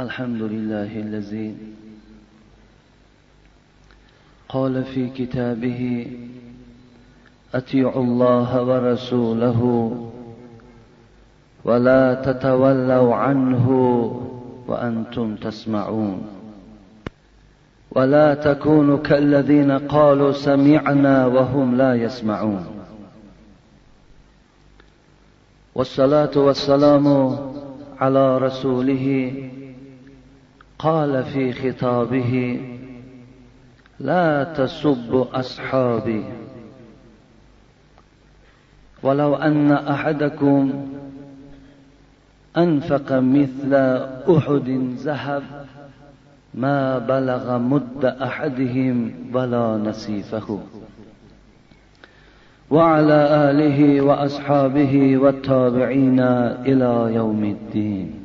الحمد لله الذي قال في كتابه أطيعوا الله ورسوله ولا تتولوا عنه وأنتم تسمعون. ولا تكونوا كالذين قالوا سمعنا وهم لا يسمعون. والصلاة والسلام على رسوله قال في خطابه لا تسبوا أصحابي. ولو أن أحدكم أنفق مثل أحد ذهب ما بلغ مد أحدهم ولا نصيفه. وعلى آله وأصحابه والتابعين إلى يوم الدين.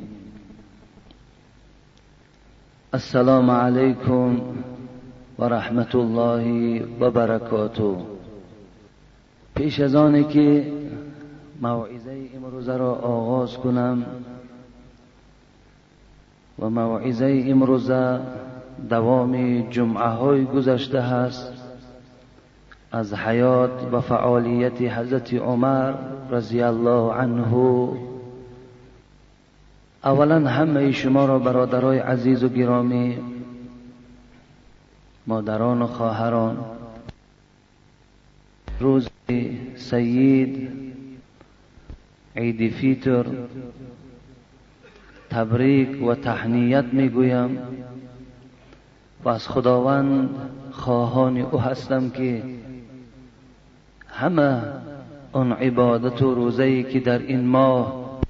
السلام عليكم ورحمة الله وبركاته. پیش از آنه که موعظه امروز را آغاز کنم و موعظه امروز دوام جمعه های گذشته هست از حیات و فعالیت حضرت عمر رضی الله عنه اولا همه شما را برادرای عزیز و گرامی مادران و خواهران روز سید عید فیتر تبریک و تحنیت می‌گویم و از خداوند خواهان او هستم که همه آن عبادت و روزه‌ای که در این ماه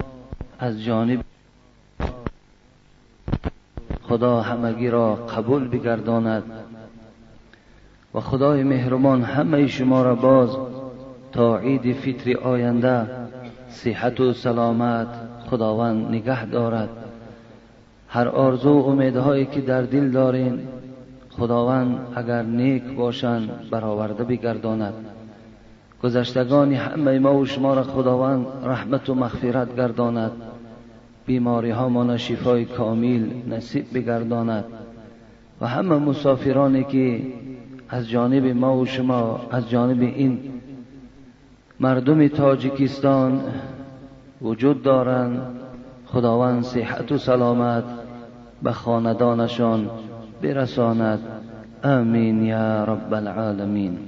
از جانب خدا همگی را قبول بگرداند و خدای مهربان همه شما را باز تا عید فطر آینده صحت و سلامت خداوند نگه دارد. هر آرزو و امیدهایی که در دل دارین خداوند اگر نیک باشند برآورده بگرداند. گذشتگان همه ما و شما را خداوند رحمت و مغفرت گرداند. بیماری ها شفای کامل نصیب بگرداند و همه مسافرانی که از جانب ما و شما از جانب این مردم تاجیکستان وجود دارند خداوند صحت و سلامت به خاندانشان برساند. آمین یا رب العالمین.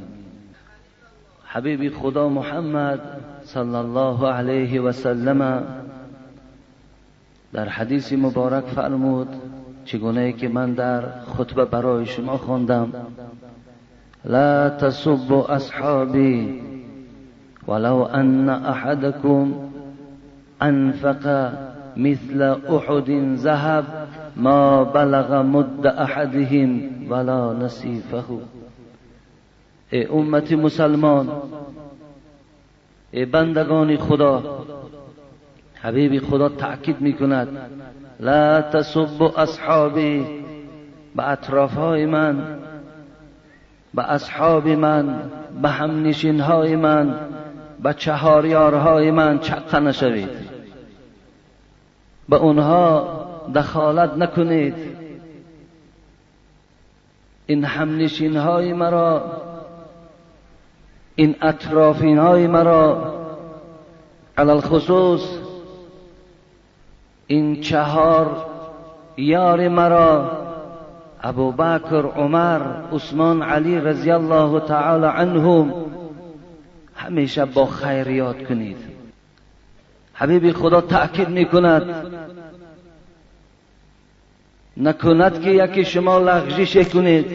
حبیب خدا محمد صلی الله علیه و سلم در حدیث مبارک فرمود چگونه که من در خطبه برای شما خواندم لا تسبوا اصحابی ولو ان احدكم انفق مثل احد ذهب ما بلغ مد احدهم ولا نصیفه. ای امت مسلمان ای بندگان خدا حبیب خدا تأکید می‌کند. لا تسب اصحابی به اطراف های من به اصحاب من به همنشین های من به چهاریارهای من چقه نشوید. به اونها دخالت نکنید. این همنشین های مرا این اطرافین های مرا علال خصوص این چهار یار مرا ابو بکر عمر عثمان علی رضی الله تعالی عنهم همیشه با خیر یاد کنید. حبیب خدا تأکید می‌کند. نکند که یکی شما لغزش کنید.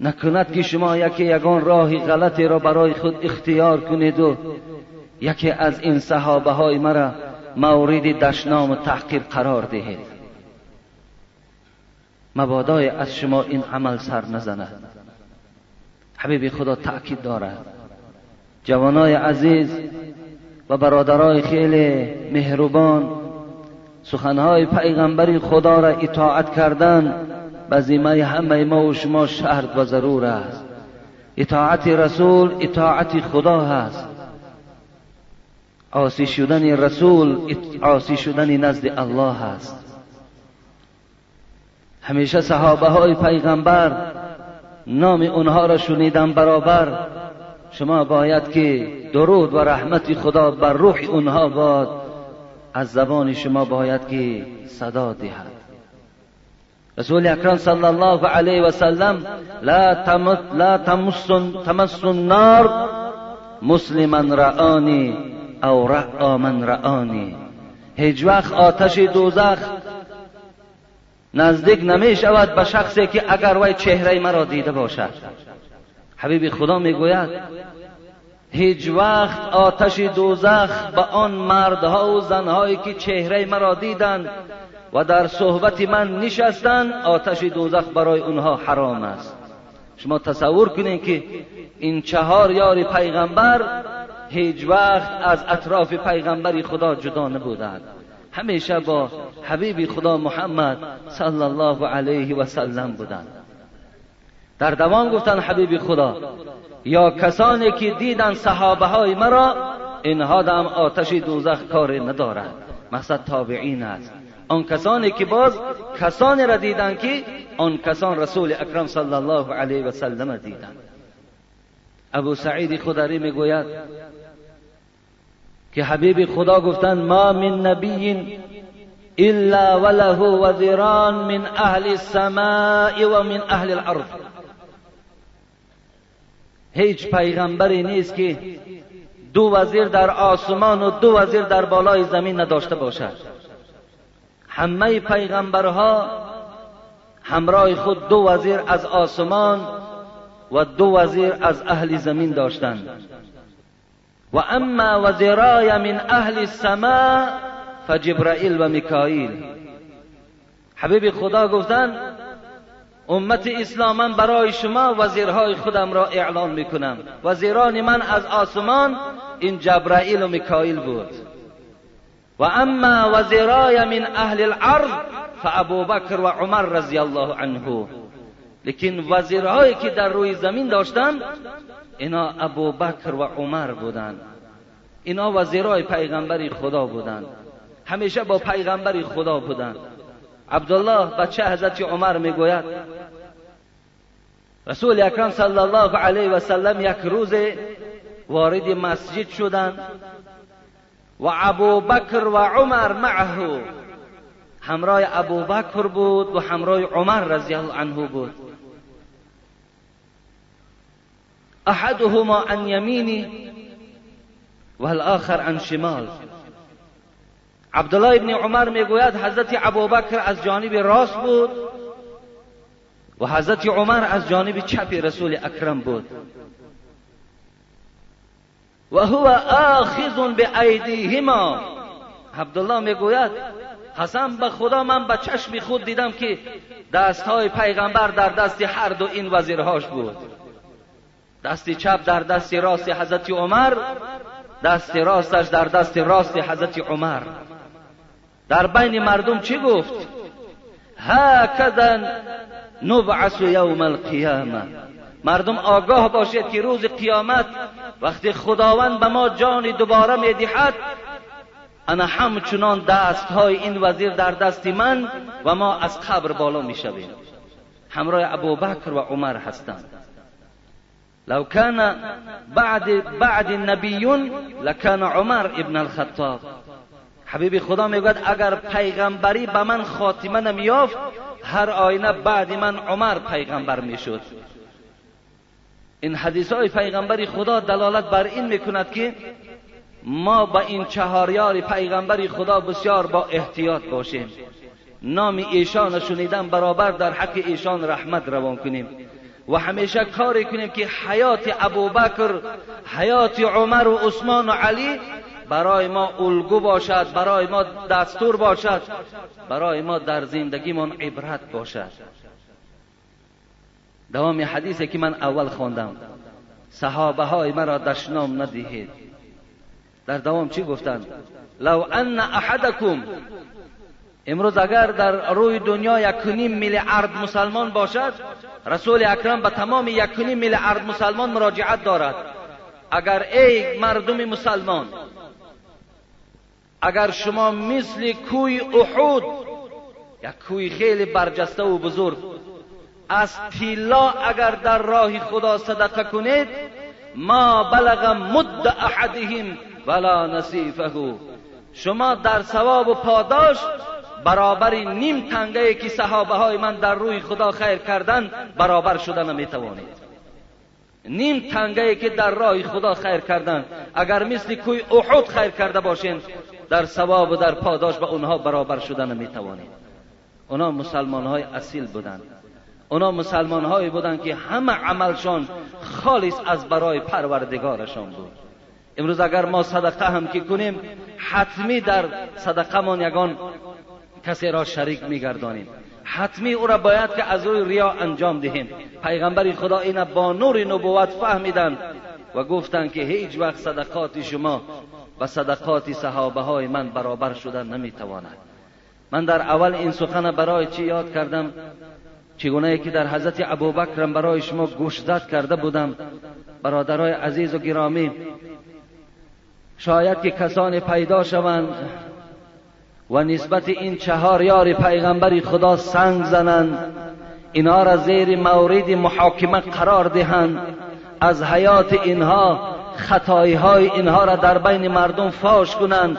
نکند که شما یکی یگان راه غلطی را برای خود اختیار کنید و یکی از این صحابه های مرا مورد دشنام و تحقیر قرار دهید. مبادای از شما این عمل سر نزند حبیب خدا تأکید دارد. جوانای عزیز و برادرای خیلی مهربان سخنهای پیغمبری خدا را اطاعت کردن بزیمه همه ما و شما شرط و ضرور است. اطاعت رسول اطاعت خدا هست. عاصی شدن رسول عاصی شدن نزد الله است. همیشه صحابه های پیغمبر نام اونها را شنیدن برابر. شما باید که درود و رحمت خدا بر روح اونها باد. از زبان شما باید که صدا دهد. رسول اکرم صلی الله علیه و سلم لا تمت لا تمس النار مسلما رآنی. او رأى من رآنی. هیچ وقت آتش دوزخ نزدیک نمی شود به شخصی که اگر وی چهره مرا دیده باشد. حبیب خدا می‌گوید هیچ وقت آتش دوزخ به آن مردها و زنهایی که چهره مرا دیدند و در صحبت من نشستند آتش دوزخ برای اونها حرام است. شما تصور کنید که این چهار یار پیغمبر هیچ وقت از اطراف پیغمبری خدا جدا نبودند. همیشه با حبیب خدا محمد صلی الله علیه و سلم بودند. در دوام گفتن حبیب خدا یا کسانی که دیدن صحابه های مرا اینها هم آتش دوزخ کار ندارد مقصد تابعین است. آن کسانی که باز کسانی را دیدن که آن کسان رسول اکرم صلی الله علیه و سلم دیدن ابو سعید خدری می‌گوید که حبیب خدا گفتن ما من نبی الا وله وزیران من اهل السماء و من اهل الارض. هیچ پیغمبری نیست که دو وزیر در آسمان و دو وزیر در بالای زمین نداشته باشد. همه پیغمبرها همراه خود دو وزیر از آسمان و دو وزیر از اهل زمین داشتند. و اما وزیرای من اهل السماء فجبرائیل و میکائیل حبیب خدا گفتند امت اسلام برای شما وزیرهای خودم را اعلان می‌کنم. وزیران من از آسمان این جبرائیل و میکائیل بود. و اما وزیرای من اهل الارض فابو بکر و عمر رضی الله عنه. لیکن وزیرهایی که در روی زمین داشتن اینا ابو بکر و عمر بودند اینا وزیرای پیغمبری خدا بودند همیشه با پیغمبری خدا بودند عبدالله بچه حضرت عمر می‌گوید رسول اکرم صلی الله علیه و سلم یک روز وارد مسجد شدند و ابو بکر و عمر معه. همراه ابو بکر بود و همراه عمر رضی الله عنه بود. احدهما عن یمینی و الاخر عن شمال. عبدالله ابن عمر می‌گوید حضرت ابوبکر از جانب راست بود و حضرت عمر از جانب چپ رسول اکرم بود. و هو آخذ به ایدیهما عبدالله می‌گوید قسم به خدا من به چشم خود دیدم که دست های پیغمبر در دست هر دو این وزیرهاش بود. دست چپ در دست راست حضرت عمر دست راستش در دست راست حضرت عمر. در بین مردم چی گفت؟ هکذا نبعث یوم القیامه مردم آگاه باشید که روز قیامت وقتی خداوند به ما جان دوباره می‌دهد انا همچنان دست های این وزیر در دست من و ما از قبر بالا می‌شویم. همراه ابوبکر و عمر هستند. لو كان بعد بعد نبیون لکان عمر ابن الخطاب. حبیب خدا می‌گوید اگر پیغمبری به من خاتمه نمیافت هر آینه بعد من عمر پیغمبر می‌شد. این حدیث های پیغمبری خدا دلالت بر این می‌کند که ما با این چهاریار پیغمبری خدا بسیار با احتیاط باشیم. نام ایشان شنیدن برابر در حق ایشان رحمت روان کنیم. و همیشه کاری کنیم که حیات ابوبکر حیات عمر و عثمان و علی برای ما الگو باشد برای ما دستور باشد برای ما در زندگیمان عبرت باشد. دوام حدیثی که من اول خواندم صحابه های مرا دشنام ندهید. در دوام چی گفتند؟ لو ان احدکم امروز اگر در روی دنیا یک میلیارد مسلمان باشد رسول اکرم به تمام یک میلیارد مسلمان مراجعت دارد. اگر ای مردم مسلمان اگر شما مثل کوی احود یک کوی خیلی برجسته و بزرگ از تیلا اگر در راه خدا صدقه کنید ما بلغ مد احدهم ولا نصیفه. شما در ثواب و پاداش برابر نیم تنگه که صحابه های من در روی خدا خیر کردن برابر شدن نمی‌توانید. نیم تنگه که در راه خدا خیر کردن اگر مثل کوی احد خیر کرده باشین در ثواب و در پاداش به اونها برابر شدن نمی‌توانید. اونا مسلمان های اصیل بودند اونا مسلمان هایی بودند که همه عملشان خالص از برای پروردگارشان بود. امروز اگر ما صدقه هم که کنیم حتمی در صدقه من یگان کسی را شریک میگردانیم. حتمی او را باید که از روی ریا انجام دهیم. پیغمبر خدا این با نور نبوت فهمیدند و گفتند که هیچ وقت صدقات شما و صدقات صحابه های من برابر شدن نمی‌تواند. من در اول این سخن برای چی یاد کردم؟ چگونه که در حضرت ابوبکر برای شما گوشزد کرده بودم. برادرای عزیز و گرامی شاید که کسانی پیدا شوند و نسبت این چهار یار پیغمبر خدا سنگ زنند اینها را زیر مورد محاکمه قرار دهند. از حیات اینها خطایی های اینها را در بین مردم فاش کنند.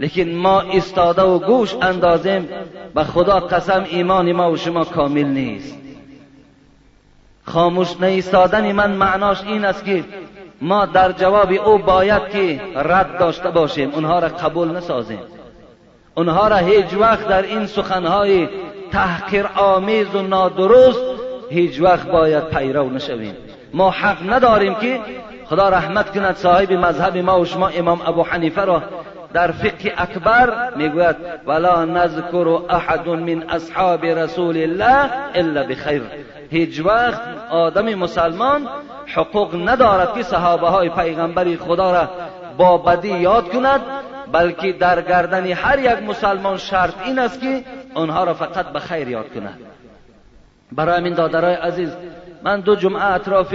لیکن ما استاده و گوش اندازیم و خدا قسم ایمان ما و شما کامل نیست. خاموش نیستادن من معناش این است که ما در جواب او باید که رد داشته باشیم اونها را قبول نسازیم. اونها را هیچ وقت در این سخنهای تحقیر آمیز و نادرست هیچ وقت باید پیرو نشویم. ما حق نداریم که خدا رحمت کند صاحب مذهب ما و شما امام ابو حنیفه را در فقه اکبر می‌گوید ولا نذکر احد من اصحاب رسول الله الا بخیر. هیچ وقت آدم مسلمان حقوق ندارد که صحابه های پیغمبری خدا را با بدی یاد کند بلکه در گردن هر یک مسلمان شرط این است که آنها را فقط به خیر یاد کند. برای من دادرای عزیز من دو جمعه اطراف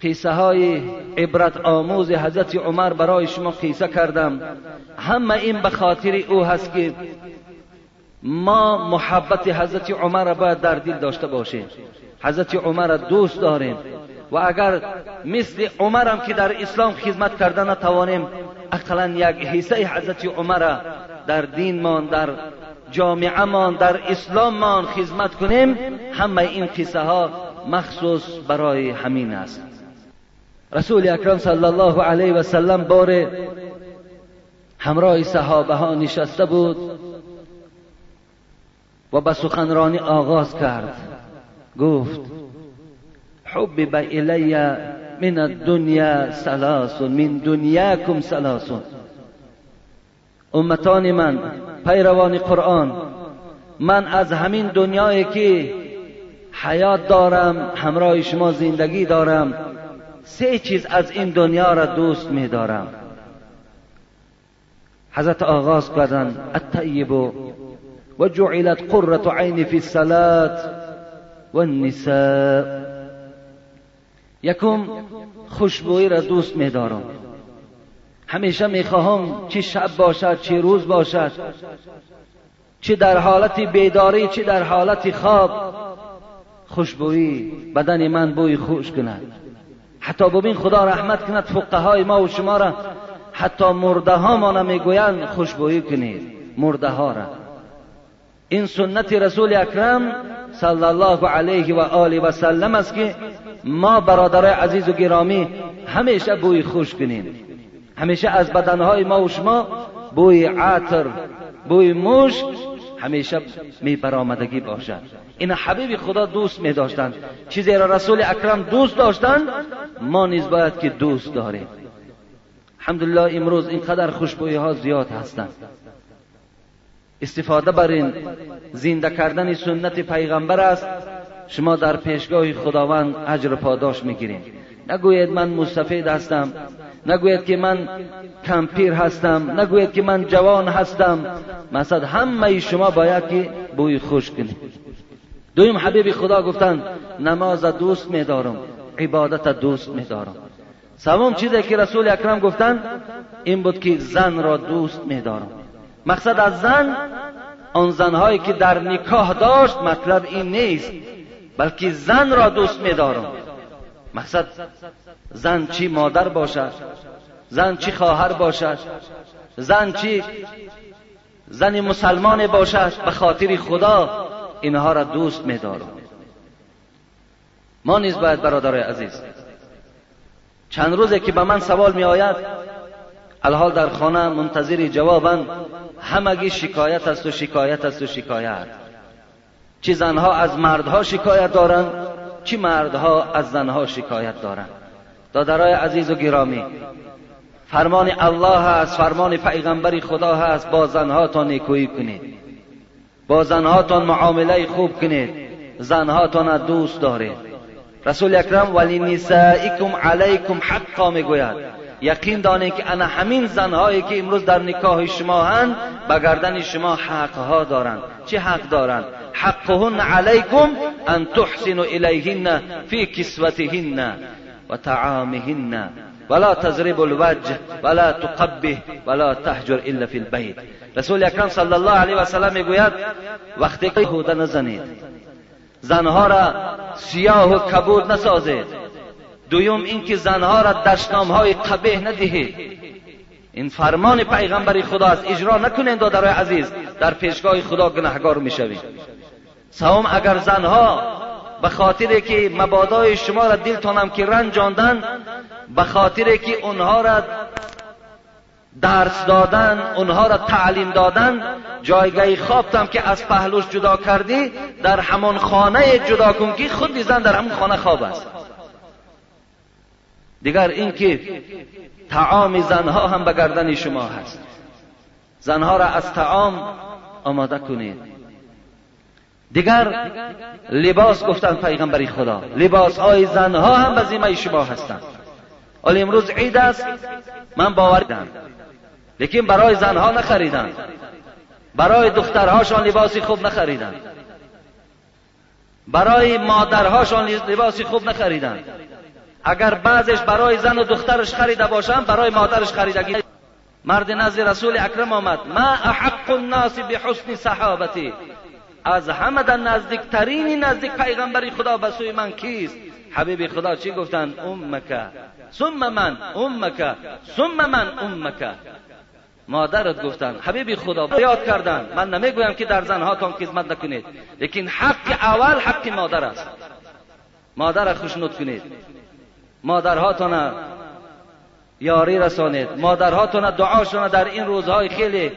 قیسه های عبرت آموز حضرت عمر برای شما قیسه کردم. همه این به خاطر او هست که ما محبت حضرت عمر را باید در دل داشته باشیم. حضرت عمر را دوست داریم. و اگر مثل عمرم که در اسلام خدمت کرده نتوانیم اقلا یک حصه حضرت عمر در دین مان در جامعه مان در اسلام مان خدمت کنیم. همه این قصه ها مخصوص برای همین است. رسول اکرم صلی الله علیه و سلم بار همراه صحابه ها نشسته بود و به سخنرانی آغاز کرد. گفت حبب الی من الدنیا سلاس من دنیاکم سلاس. امتان من پیروان قرآن من از همین دنیایی که حیات دارم همراه شما زندگی دارم سه چیز از این دنیا را دوست می دارم. حضرت آغاز کردن الطیب و جعلت قرة عین فی الصلاة و النساء. یکم خوشبویی را دوست می دارم همیشه می خواهم چه شب باشد چه روز باشد چه در حالت بیداری چه در حالت خواب. خوشبویی بدن من بوی خوش کند. حتی ببین خدا رحمت کند فقهای ما و شما را حتی مرده ها ما نمی‌گویند خوشبویی کنید مرده ها را. این سنت رسول اکرم صلی الله علیه و آله و سلم است که ما برادرای عزیز و گرامی همیشه بوی خوش کنیم. همیشه از بدنهای ما و شما بوی عطر بوی مشک همیشه می برآمدگی باشد. این حبیب خدا دوست می داشتند چیزی را رسول اکرم دوست داشتند ما نیز باید که دوست داریم. الحمدلله امروز اینقدر خوشبویی ها زیاد هستند استفاده بر این زنده کردن سنت پیغمبر است. شما در پیشگاه خداوند اجر پاداش می‌گیرید. نگوید من مستفید هستم. نگوید که من کمپیر هستم. نگوید که من جوان هستم. مثلا همه شما باید که بوی خوش کنید. دویم حبیب خدا گفتند نماز دوست میدارم عبادت دوست میدارم. سوم چیزی که رسول اکرم گفتند این بود که زن را دوست میدارم. مقصد از زن آن زنهایی که در نکاح داشت مطلب این نیست. بلکه زن را دوست میدارم. مقصد زن چی مادر باشد؟ زن چی خواهر باشد؟ زن چی زن مسلمان باشد؟ به خاطر خدا اینها را دوست میدارم. ما نیز باید برادر عزیز چند روزه که به من سوال می آید الحال در خانه منتظر جوابم همگی شکایت است و شکایت است و شکایت. چی زنها از مردها شکایت دارند چی مردها از زنها شکایت دارند. دادرای عزیز و گرامی فرمان الله هست فرمان پیغمبر خدا هست با زنهاتان نیکویی کنید. با زنهاتان معامله خوب کنید زنهاتان دوست دارید. رسول اکرم ولی نسائکم علیکم حقا می‌گوید. یقین دانید که انا همین زنهایی که امروز در نکاح شما هند به گردن شما حقها دارند. چه حق دارند؟ حقهن علیکم أن تحسنوا الیهن فی کسوتهن و طعامهن ولا تضرب الوجه ولا تقبه ولا تحجر إلا في البيت. رسول اکرم صلی الله علیه و سلم میگوید وقتی که هوده نزنید زنها را سیاه و کبود نسازید. دویم اینکه زنها را دشنام های قبیح ندهید. این فرمان پیغمبر خدا است. اجرا نکنید دادرای عزیز در پیشگاه خدا گناهگار میشوید. سوم اگر زنها به خاطر که مبادای شما را دلتانم که رنجاندن به خاطر که اونها را درس دادن اونها را تعلیم دادن جایگاه خوابتم که از پهلوش جدا کردی در همان خانه جدا کن که خود زن در همون خانه خواب است. دیگر اینکه تعام زنها هم به گردن شما هست. زنها را از تعام آماده کنید. دیگر لباس گفتن پیغمبری خدا. لباس های زنها هم به ذمه شما هستند. ولی امروز عید است من باور دارم لیکن برای زنها نخریدن برای دخترهاشان لباسی خوب نخریدن برای مادرهاشان لباسی خوب نخریدن اگر بعضش برای زن و دخترش خریده باشن برای مادرش خریدگی مرد نزد رسول اکرم آمد. ما احق الناس بحسن صحابتی. از در نزدیکترین نزدیک پیغمبری خدا به سوی من کیست؟ حبیب خدا چی گفتن امک. ثم من امک. ثم من امک. مادرت گفتن حبیب خدا یاد کردن من نمی‌گویم که در زنهاتان خدمت نکنید لیکن حق اول حق مادر است. مادر خوشنود کنید. مادرهاتان یاری رسانید. مادرهاتان دعاشون در این روزهای خیلی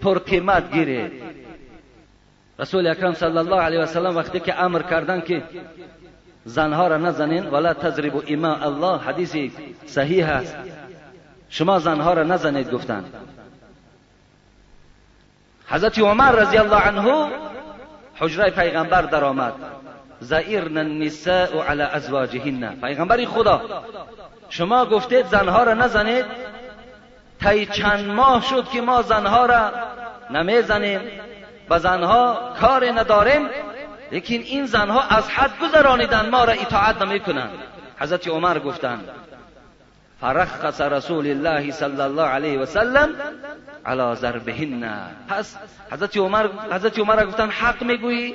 پرقیمت گیرید. رسول اکرم صلی الله علیه و سلم وقتی که امر کردن که زنها را نزنین ولا تضرب ایما الله حدیث صحیح است. شما زنها را نزنید گفتند حضرت عمر رضی الله عنه حجره پیغمبر در آمد. زائرن النساء علی ازواجهن. پیغمبری خدا شما گفتید زنها را نزنید طی چند ماه شد که ما زنها را نمی‌زنیم. و زنها کار نداریم لیکن این زنها از حد گذرانیدن ما را اطاعت نمی‌کنند. حضرت عمر گفتند فرخص رسول الله صلی الله علیه و سلم علی ضربهن. پس حضرت عمر حضرت عمر گفتن حق می‌گویی؟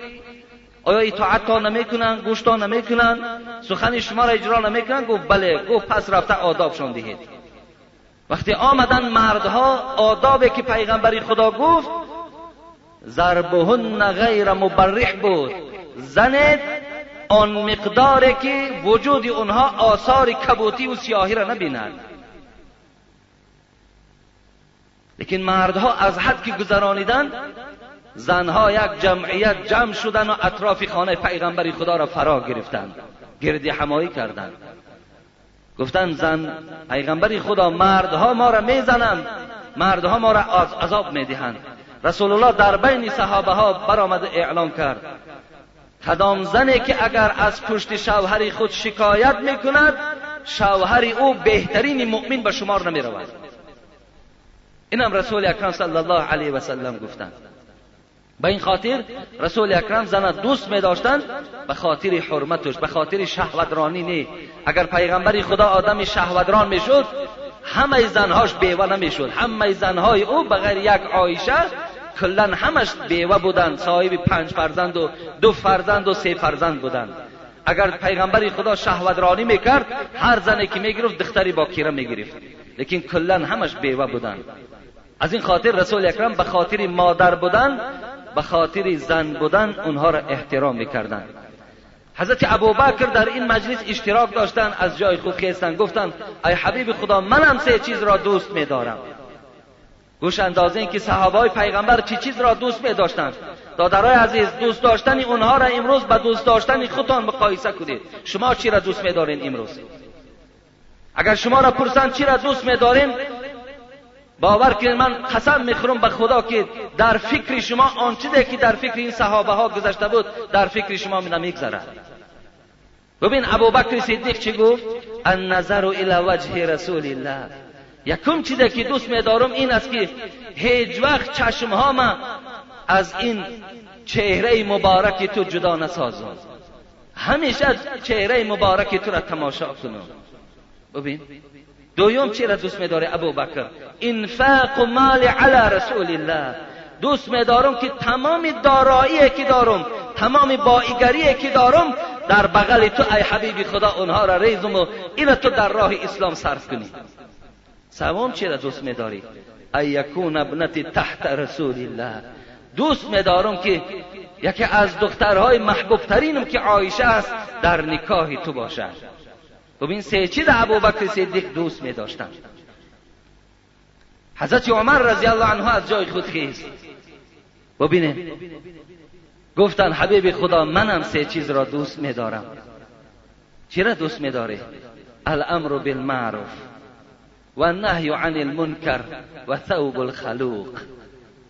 آیا اطاعت تا نمی‌کنن گوش تا نمی‌کنن سخن شما را اجرا نمی‌کنن گفت بله. گفت پس رفته آدابشان دهید. وقتی آمدن مردها آدابی که پیغمبری خدا گفت ضربهن غیر مبرح بود. زنید آن مقداری که وجود اونها آثار کبوتی و سیاهی را نبیند. لیکن مردها از حد که گذرانیدن زنها یک جمعیت جمع شدن و اطراف خانه پیغمبری خدا را فرا گرفتند. گردی حمایی کردند. گفتن زن پیغمبری خدا مردها ما را می‌زنند. مردها ما را عذاب می‌دهند. رسول الله در بین صحابه ها برآمده اعلام کرد کدام زنی که اگر از پشت شوهر خود شکایت می‌کند شوهر او بهترین مؤمن به شمار نمی رود اینم رسول اکرم صلی الله علیه و سلم گفتند به این خاطر رسول اکرم زن دوست می داشتند به خاطر حرمتش به خاطر شهوترانی نه اگر پیغمبری خدا آدم شهوتران می‌شد همه زنهاش بیوه نمی‌شد همه زنهای او بغیر یک عایشه کلا همش بیوه بودند صاحب پنج فرزند و دو فرزند و سه فرزند بودند اگر پیغمبر خدا شهوت می‌کرد هر زنی که می‌گرفت دختری با کیره می‌گرفت. لیکن کلا همش بیوه بودن. از این خاطر رسول اکرم به خاطر مادر بودن به خاطر زن بودن اونها را احترام می‌کردند. حضرت ابوبکر در این مجلس اشتراک داشتن از جای خود خیستن گفتن ای حبیب خدا منم سه چیز را دوست میدارم. گوش اندازه این که صحابه پیغمبر چی چیز را دوست می داشتند دادرای عزیز دوست داشتن اونها را امروز به دوست داشتن خودتان مقایسه کنید. شما چی را دوست می دارین امروز؟ اگر شما را پرسند چی را دوست می دارین باور کنید من قسم می‌خورم به خدا که در فکر شما آن چیزی که در فکر این صحابه ها گذشته بود در فکر شما نمیگذرد ببین ابوبکر صدیق چی گفت؟ النظر الى وجه رسول الله. یکم چیزی که دوست میدارم این است که هیچ وقت چشم ها از این چهره مبارک تو جدا نسازم. همیشه چهره مبارک تو را تماشا کنم. ببین دویم چی را دوست میداره ابو بکر. انفاق مال علی رسول الله. دوست میدارم که تمام دارایی که دارم تمام بایگری که دارم در بغل تو ای حبیبی خدا اونها را ریزم و این تو در راه اسلام صرف کنی. سوم چی را دوست میداری ایکون ابنتی تحت رسول الله دوست میدارم که یکی از دخترهای محبوب ترینم که عایشه است در نکاح تو باشد ببین سه چیز ابوبکر صدیق دوست می داشتن حضرت عمر رضی الله عنه از جای خود خیست ببینه. گفتن حبیب خدا منم سه چیز را دوست می دارم چی را دوست می داره الامر بالمعروف. و نهی عن المنکر و ثوب الخلوق.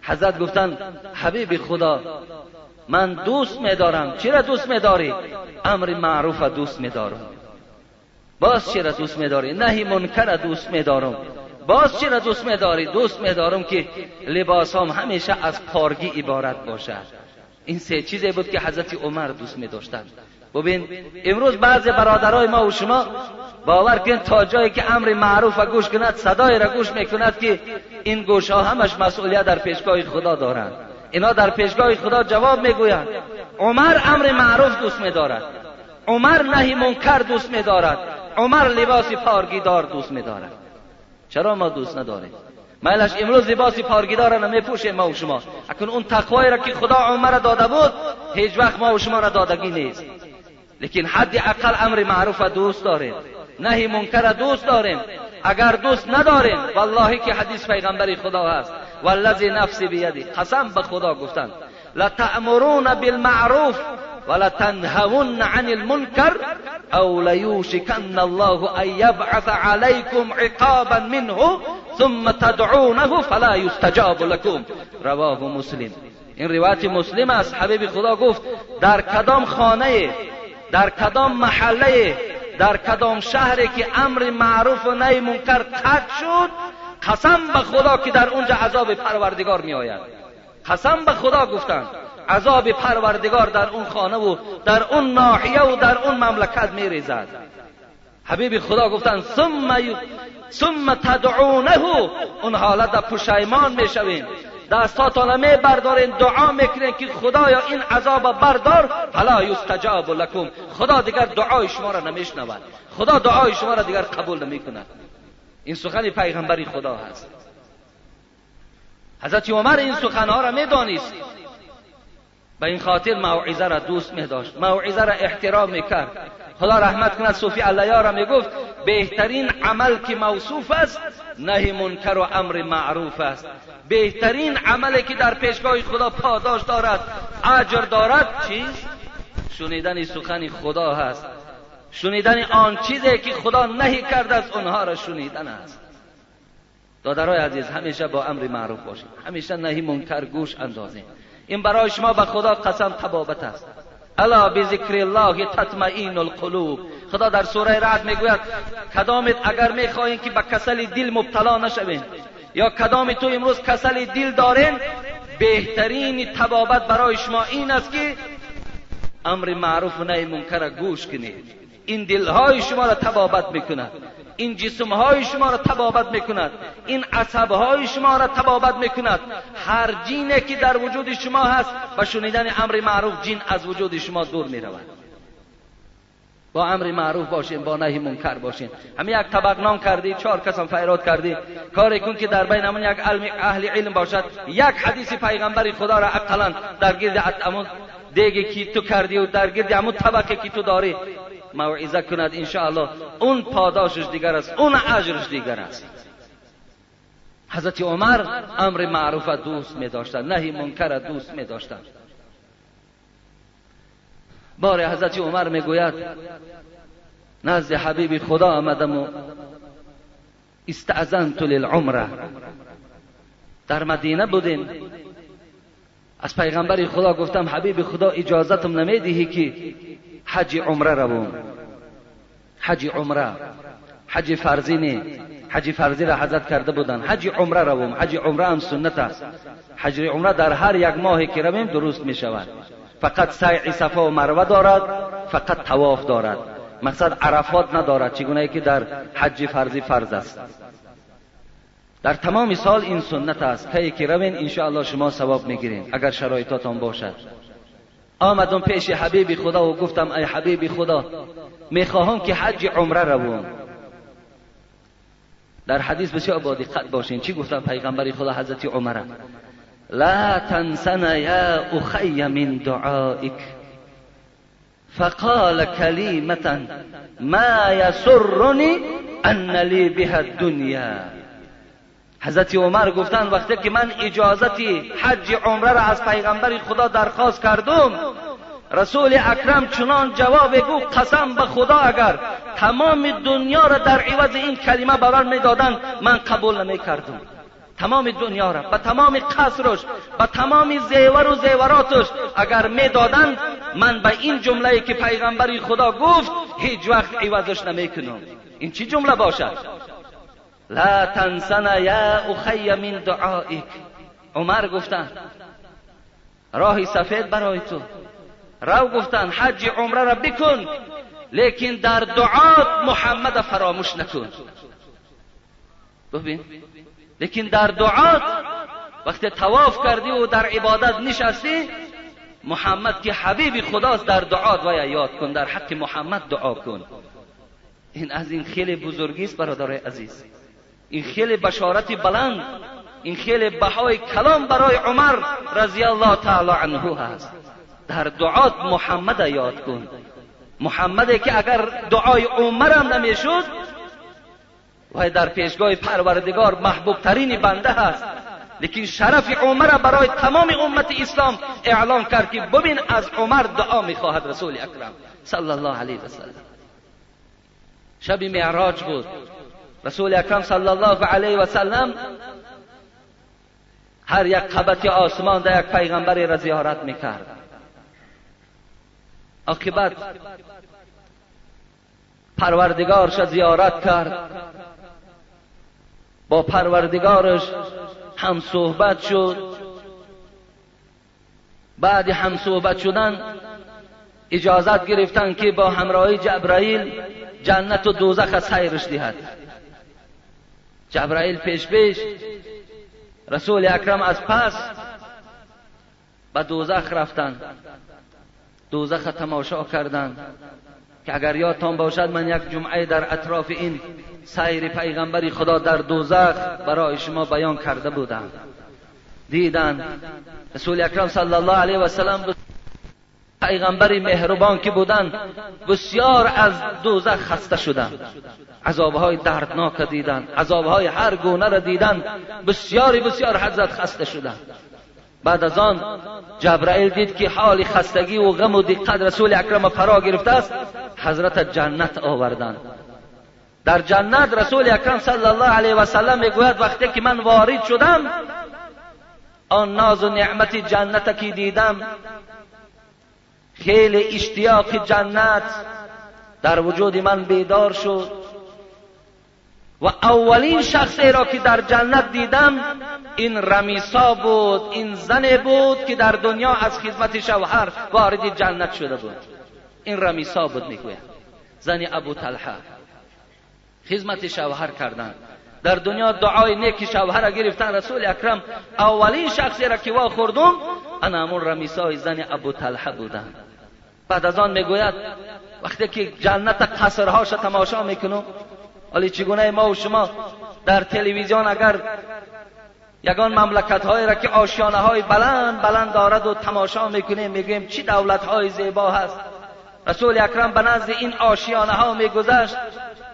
حضرت گفتن حبیب خدا من دوست می دارم چی را دوست می داری امر معروف دوست می دارم باز چرا دوست میداری؟ نهی منکر دوست میدارم. باز چرا دوست میداری؟ دوست میدارم که لباس هم همیشه از پارگی عبارت باشد. این سه چیزی بود که حضرت عمر دوست می داشتند ببین امروز بعضی برادرای ما و شما باور کن تا جایی که امر معروف و گوش کند صدای را گوش می‌کند که این گوش ها همش مسئولیت در پیشگاه خدا دارند. اینا در پیشگاه خدا جواب می‌گویند. عمر امر معروف دوست میدارد. عمر نهی منکر دوست میدارد. عمر لباس پارگیدار دوست میدارد. چرا ما دوست نداریم؟ مالش امروز لباس پارگیدار را نمیپوشیم ما و شما. اکن اون تقوایی را که خدا عمر داده بود هیچ وقت ما و شما را دادگی نیست. لیکن حد اقل امر معروف دوست داریم نهی منکر دوست داریم. اگر دوست نداریم والله که حدیث پیغمبری خدا هست. والذی نفسی بیدی. قسم به خدا گفتن. لتأمرون بالمعروف ولتنهون عن المنكر أو ليوشكن الله أن يبعث عليكم عقابا منه ثم تدعونه فلا يستجاب لكم رواه مسلم. این روایت مسلم است. حبیب خدا گفت در کدام خانه در کدام محله در کدام شهری که امر معروف و نهی منکر قطع شد قسم به خدا که در اونجا عذاب پروردگار می آید قسم به خدا گفتند عذاب پروردگار در اون خانه و در اون ناحیه و در اون مملکت میریزد. حبیب خدا گفتن ثم ثم تدعونه اون حالت پشیمان می‌شوین. دستاتان می بردارین دعا می‌کنین که خدایا این عذاب بردار. فلا یستجاب لکم. خدا دیگر دعای شما را نمیشنود. خدا دعای شما را دیگر قبول نمی‌کند. این سخن پیغمبری خدا هست. حضرت عمر این سخنها را می‌دانست. به این خاطر موعظه را دوست می داشت موعظه را احترام می کرد خدا رحمت کند صوفی علیا را می گفت بهترین عمل که موصوف است نهی منکر و امر معروف است. بهترین عملی که در پیشگاه خدا پاداش دارد اجر دارد چیز شنیدن سخن خدا هست. شنیدن آن چیزی که خدا نهی کرده است اونها را شنیدن است. دادرای عزیز همیشه با امر معروف باشید همیشه نهی منکر گوش اندازیم. این برای شما به خدا قسم تبابت است. الا بذکر الله تطمئن القلوب. خدا در سوره رعد می‌گوید کدامت اگر می‌خواهید که به کسل دل مبتلا نشوین یا کدام تو امروز کسل دل دارین بهترین تبابت برای شما این است که امر معروف و نهی منکر گوش کنید. این دلهای شما را تبابت می‌کند. این جسم های شما را تبابت می‌کند. این عصب های شما را تبابت می‌کند. هر جینه که در وجود شما هست و شنیدن امر معروف جین از وجود شما دور می‌رود. با امر معروف باشین با نهی منکر باشین. همین یک طبق نام کردی چهار کسم فیراد کردی. کاری کن که در بین یک علم اهل علم باشد. یک حدیث پیغمبر خدا را اقلا در گرد دیگه که تو کردی و در گرد همون طبقه که تو داری. موعظه کند ان اون پاداشش دیگر است اون اجرش دیگر است. حضرت عمر امر معروف دوست می داشتند نهی منکر دوست می داشتند. بار حضرت عمر می گوید نزد حبیب خدا آمدم و استعزنت للعمره در مدینه بودیم. از پیغمبر خدا گفتم حبیب خدا اجازتم نمی‌دهی که حج عمره روم حج عمره. حج فرضی نه. حج فرضی را حضرت کرده بودن. حج عمره روم حج عمره هم سنت است. حج عمره در هر یک ماهی که رویم درست می شود. فقط سعی صفا و مروه دارد فقط تواف دارد. مقصد عرفات ندارد چگونه که در حج فرضی فرض است. در تمام سال این سنت است. که که روین ان شما ثواب می‌گیرین. اگر شرایطاتان باشد. آمدم پیش حبیب خدا و گفتم ای حبیب خدا می‌خواهم که حج عمره روم در حدیث بسیار با دقت باشین. چی گفتم؟ پیغمبر خدا حضرت عمره. لا تنسنا يا أخي من دعائك فقال كلمة ما يسرني أن لي بها حضرت عمر گفتن وقتی که من اجازتی حج عمره را از پیغمبر خدا درخواست کردم رسول اکرم چنان جواب گو قسم به خدا اگر تمام دنیا را در عوض این کلمه باور می‌دادند من قبول نمی کردم تمام دنیا را به تمام قصرش به تمام زیور و زیوراتش اگر می‌دادند من به این جمله که پیغمبری خدا گفت هیچ وقت عوضش نمی‌کنم. این چی جمله باشد؟ لا تنسنا یا اخی من دعائک عمر گفتن راهی سفید برای تو. رو گفتن حج عمره را بکن لیکن در دعات محمد فراموش نکن. ببین لیکن در دعات وقتی تواف کردی و در عبادت نشستی محمد که حبیب خداست در دعات و یاد کن در حق محمد دعا کن. این از این خیلی بزرگی است برادر عزیز. این خیلی بشارت بلند این خیلی بهای کلام برای عمر رضی الله تعالی عنه هست. در دعات محمد یاد کن. محمد که اگر دعای عمر هم نمی‌شد و در پیشگاه پروردگار محبوب ترین بنده هست. لیکن شرف عمر برای تمام امت اسلام اعلام کرد که ببین از عمر دعا می‌خواهد رسول اکرم صلی الله علیه و سلم. شب معراج بود. رسول اکرم صلی الله علیه و سلم هر یک قبط آسمان در یک پیغمبر را زیارت می‌کرد. عاقبت پروردگارش زیارت کرد. با پروردگارش هم صحبت شد. بعد هم صحبت شدن اجازت گرفتن که با همراهی جبرائیل جنت و دوزخ سیرش دهد. جبرائیل پیش پیش رسول اکرم از پس به دوزخ رفتن. دوزخ تماشا کردند که اگر یادتان باشد من یک جمعه در اطراف این سیر پیغمبری خدا در دوزخ برای شما بیان کرده بودم. دیدن. رسول اکرم صلی الله علیه و سلم پیغمبری مهربان که بودند بسیار از دوزخ خسته شدند. عذابهای دردناک دیدند عذابهای هر گونه را دیدند بسیاری بسیار حضرت خسته شدند. بعد از آن جبرائیل دید که حال خستگی و غم و دقت رسول اکرم فرا گرفته است حضرت جنت آوردند. در جنت رسول اکرم صلی الله علیه و سلم می‌گوید وقتی که من وارد شدم آن ناز و نعمت جنت که دیدم خیلی اشتیاق جنت در وجود من بیدار شد. و اولین شخصی را که در جنت دیدم این رمیسا بود این زن بود که در دنیا از خدمت شوهر وارد جنت شده بود. این رمیسا بود می‌گوید زن ابو طلحه. خدمت شوهر کردند در دنیا دعای نیک شوهر گرفتن رسول اکرم. اولین شخصی را که وا خوردم انا همون رمیسای زن ابو طلحه بودند بعد از آن می‌گوید وقتی که جنت قصرهاش تماشا می‌کنم ولی چگونه ما و شما در تلویزیون اگر یگان مملکت های را که آشیانه های بلند بلند دارد و تماشا می‌کنیم میگیم چی دولت های زیبا هست. رسول اکرم به نزد این آشیانه ها میگذشت.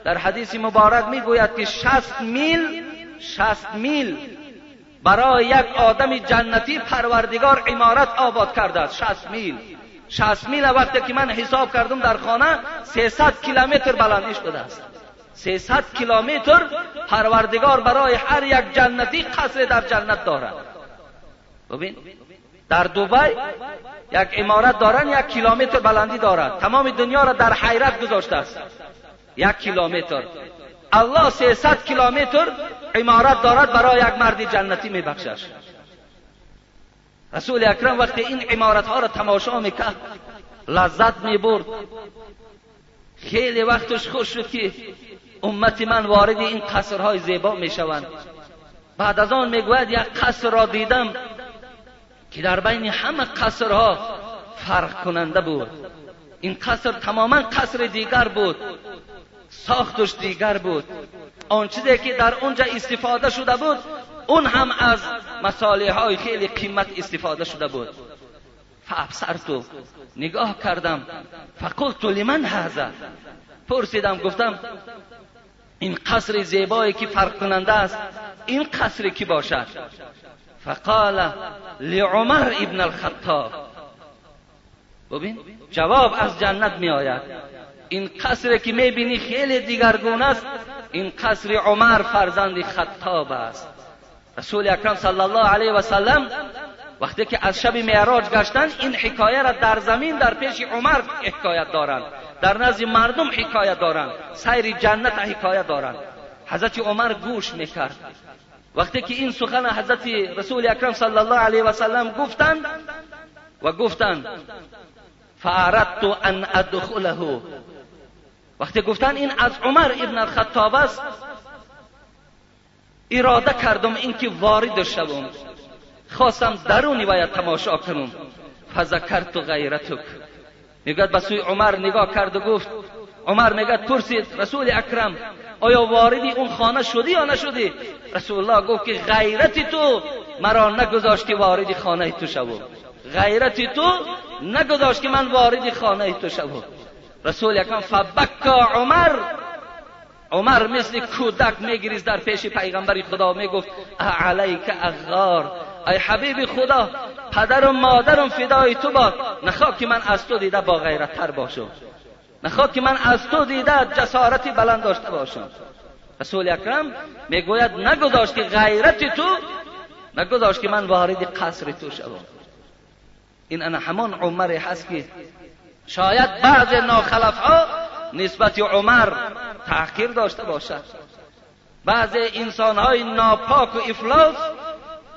در حدیث مبارک می‌گوید که شست میل شست میل برای یک آدم جنتی پروردگار عمارت آباد کرده است. شست میل. شست میل وقتی که من حساب کردم در خانه 300 کیلومتر بلندیش بوده است. 300 کیلومتر پروردگار برای هر یک جنتی قصر در جنت دارد. ببین در دوبای یک امارت دارن یک کیلومتر بلندی دارد تمام دنیا را در حیرت گذاشته است. یک کیلومتر. الله 300 کیلومتر امارت دارد برای یک مرد جنتی میبخشش رسول اکرم وقتی این امارت ها را تماشا می‌کرد لذت می‌برد. خیلی وقتش خوش شد که امت من وارد این قصرهای زیبا می‌شوند. بعد از آن می‌گوید یک قصر را دیدم که در بین همه قصرها فرق کننده بود. این قصر تماما قصر دیگر بود. ساختش دیگر بود. آن چیزی که در اونجا استفاده شده بود اون هم از مساله های خیلی قیمت استفاده شده بود. تو نگاه کردم فقلت لمن هذا؟ پرسیدم گفتم این قصر زیبایی که فرق کننده است این قصر کی باشد؟ فقال لعمر ابن الخطاب. ببین جواب از جنت می آید. این قصر که می بینی خیلی دیگرگون است این قصر عمر فرزند خطاب است. رسول اکرم صلی الله علیه و سلم وقتی که از شب معراج گشتند این حکایه را در زمین در پیش عمر حکایت دارند در نزد مردم حکایت دارند سیر جنت حکایت دارند حضرت عمر گوش می‌کرد وقتی که این سخن حضرت رسول اکرم صلی الله علیه و سلم گفتند و گفتند فاردت ان ادخله وقتی گفتن این از عمر ابن الخطاب است اراده کردم اینکه وارد شوم. خواستم درونی باید تماشا کنم. فذکرت غیرتک. میگد به سوی عمر نگاه کرد و گفت عمر میگد پرسید رسول اکرم آیا واردی اون خانه شدی یا نشدی رسول الله گفت که غیرتی تو مرا نگذاشت که وارد خانه تو شوم. غیرتی تو نگذاشت که من وارد خانه تو شوم. رسول اکرم فبکا عمر عمر مثل کودک میگریز در پیش پیغمبر خدا می‌گفت علیک اغار. ای حبیب خدا پدر و مادرم فدای تو باد نخواه که من از تو دیده با غیرت تر باشم. نخواه که من از تو دیده جسارتی بلند داشته باشم. رسول اکرم می‌گوید نگذاشت که غیرت تو نگذاشت که من وارد قصر تو شوم. این انا همان عمر هست که شاید بعض ناخلف ها نسبت عمر تحقیر داشته باشد. بعض انسان های ناپاک و افلاس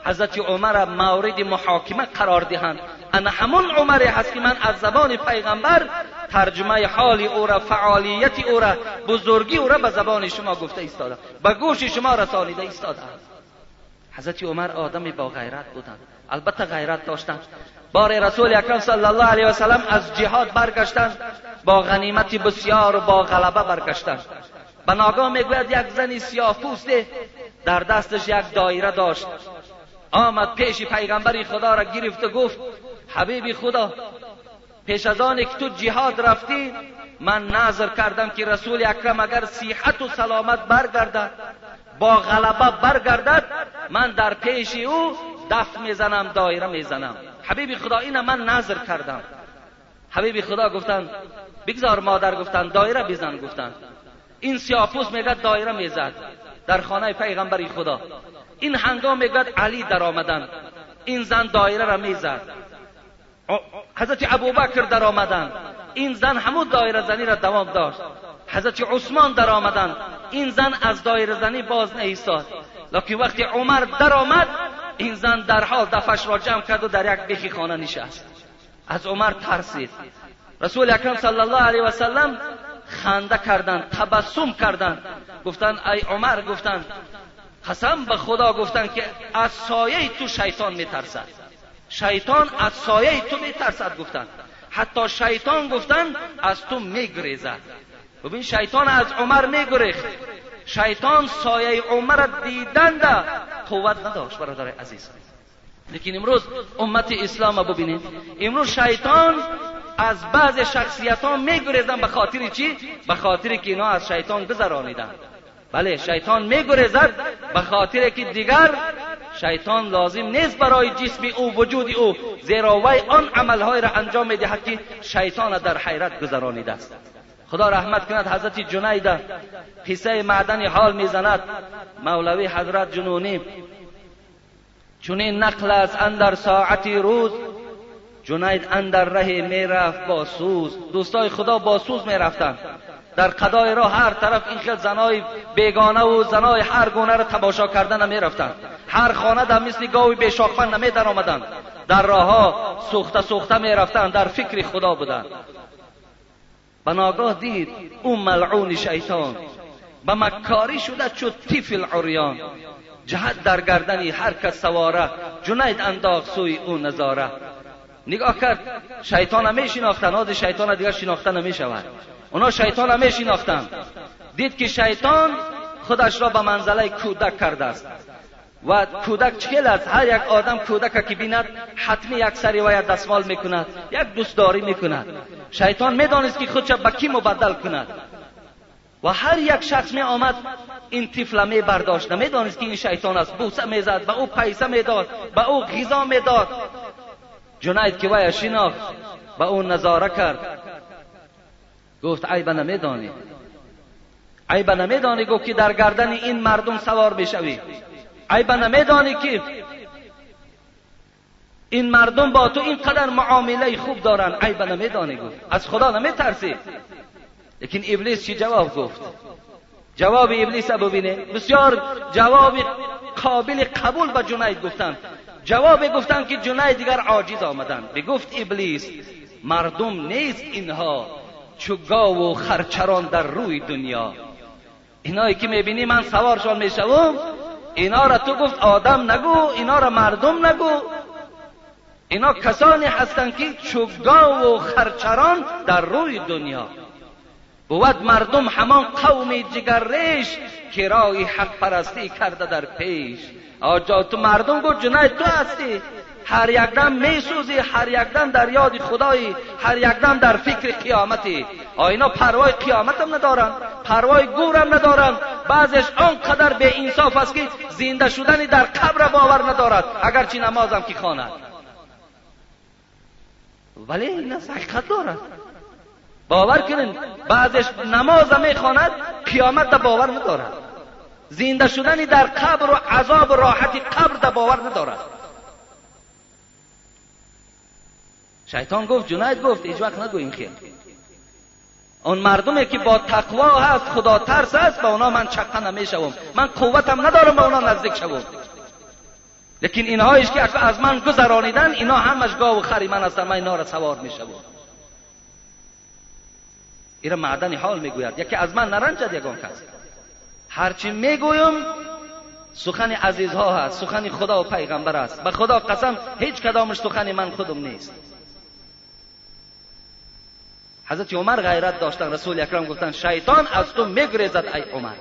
حضرت عمر مورد محاکمه قرار دهند. انا همون عمر هست که من از زبان پیغمبر ترجمه حال او را فعالیت او را بزرگی او را به زبان شما گفته ایستادم. به گوش شما رسانیده ایستادم. حضرت عمر آدم با غیرت بودند. البته غیرت داشتند. بار رسول اکرم صلی الله علیه و سلم از جهاد برگشتند. با غنیمت بسیار و با غلبه برگشتند. به ناگاه می‌گوید یک زنی سیاه پوسته در دستش یک دایره داشت. آمد پیش پیغمبر خدا را گرفت و گفت حبیب خدا پیش از آن که تو جهاد رفتی من نظر کردم که رسول اکرم اگر صحت و سلامت برگردد با غلبه برگردد من در پیش او دف می‌زنم دایره می‌زنم. حبیب خدا این من نظر کردم. حبیب خدا گفتن بگذار مادر گفتن دایره بزن گفتن این سیاپوس میگد دایره می‌زد. در خانه پیغمبری خدا. این هنگام میگد علی در آمدن. این زن دایره را می‌زد. حضرت ابوبکر در آمدن. این زن همون دایره زنی را دوام داشت. حضرت عثمان در آمدن. این زن از دایره زنی باز نیستاد لکن وقتی عمر در آمد این زن در حال دفش را جمع کرد و در یک بیخی خانه نشست. از عمر ترسید. رسول اکرم صلی الله علیه و سلم خنده کردند تبسم کردند گفتن ای عمر گفتن قسم به خدا گفتن که از سایه تو شیطان میترسد. شیطان از سایه تو میترسد گفتن. حتی شیطان گفتن از تو میگریزد. ببین شیطان از عمر میگریخت. شیطان سایه عمر دیدن ده قوت نداشت برادر عزیز. لیکن امروز امت اسلام ببینید. امروز شیطان از بعض شخصیت ها میگریزن به خاطر چی؟ به خاطر که اینا از شیطان گذرانیدن. بله شیطان میگریزد به خاطر که دیگر شیطان لازم نیست برای جسم او وجود او زیرا وی آن عملهای را انجام می‌دهد که شیطان در حیرت گذرانیده است. خدا رحمت کند حضرت جنید قصه معدن حال می‌زند. مولوی حضرت جنونی چونین نقل است اندر ساعتی روز جنید اندر ره می‌رفت با سوز. دوستای خدا با سوز می‌رفتند در قضای راه هر طرف این خیل زنای بیگانه و زنای هر گونه را تماشا کردن می‌رفتند هر خانه در مثل گاوی بیشاخفن نمی در آمدند در راه ها سوخته سوخته می‌رفتند در فکر خدا بودند به دید اون ملعون شیطان. به مکاری شده چو تیفل عریان. جهت در گردنی هر کس سواره. جنید انداخت سوی او نظاره. نگاه کرد شیطان هم میشناختن آز شیطان دیگر شناخته نمی‌شود. اونا شیطان هم میشناختن دید که شیطان خودش را به منزله کودک کرده است. و کودک چکل است؟ هر یک آدم کودک که بیند حتمی یک سری و دستمال می‌کند یک دوستداری می‌کند. شیطان می‌دانست که خودش به کی مبدل کند. و هر یک شخص می آمد این طفل می برداشت. نمی‌دانست که این شیطان است. بوسه می‌زد به او پیسه می‌داد به او غذا می‌داد. جنید که وی شناخت به او نظاره کرد. گفت عیب نمیدانی. عیب نمیدانی گفت که در گردن این مردم سوار بشوی. عیب نمیدانی که این مردم با تو اینقدر معامله خوب دارن. عیب نمیدانی گفت. از خدا نمیترسی. لیکن ابلیس چی جواب گفت؟ جواب ابلیس ببینه بسیار جواب قابل قبول به جنید گفتن. جواب گفتن که جنید دیگر عاجز آمدن. بگفت ابلیس مردم نیست اینها. چو و خرچران در روی دنیا. اینایی که می‌بینی من سوارشان می‌شوم اینا را تو گفت آدم نگو اینا را مردم نگو. اینا کسانی هستند که چوگا و خرچران در روی دنیا. بود مردم همان قوم جگرش که رای حق پرستی کرده در پیش. آجا تو مردم گفت جنای تو هستی. هر یک دم میسوزی هر یک دم در یاد خدایی هر یک دم در فکر قیامتی. آینا پروای قیامت هم ندارن پروای گور هم ندارن. بعضش آنقدر به انصاف است که زنده شدنی در قبر باور ندارد اگرچه نمازم که خواند. ولی این حقیقت دارد. باور کنین بعضش نماز می‌خواند قیامت در باور ندارد. زنده شدنی در قبر و عذاب و راحتی قبر در باور ندارد. شیطان گفت جنید گفت هیچ وقت نگو این خیلی اون مردمی که با تقوا هست خدا ترس است به اونا من چقه نمی‌شوم من قوتم ندارم به اونا نزدیک شوم. لیکن اینهایش که از من گذرانیدن اینا همش گاو و خری من هستن من اینا را سوار می‌شوم. ایرا معدن حال می‌گوید. یکی از من نرنجد یگان کس. هرچی می‌گویم سخن عزیزها هست سخن خدا و پیغمبر است. به خدا قسم هیچ کدامش سخن من خودم نیست. حضرت عمر غیرت داشتن رسول اکرم گفتن شیطان از تو میگریزد ای عمر.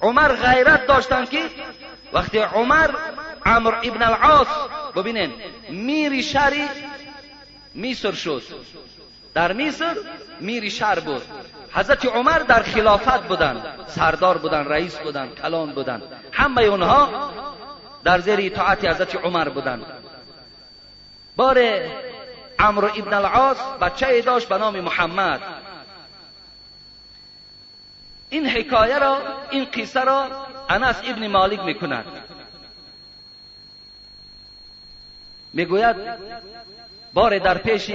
عمر غیرت داشتن که وقتی عمر عمر ابن العاص ببینین میری شری میسر شد. در مصر میری شهر بود حضرت عمر در خلافت بودند سردار بودند رئیس بودند کلان بودند همه اونها در زیر اطاعت حضرت عمر بودند بار عمرو ابن العاص بچه داشت به نام محمد این حکایه را این قصه را انس ابن مالک می‌کند می‌گوید بار در پیش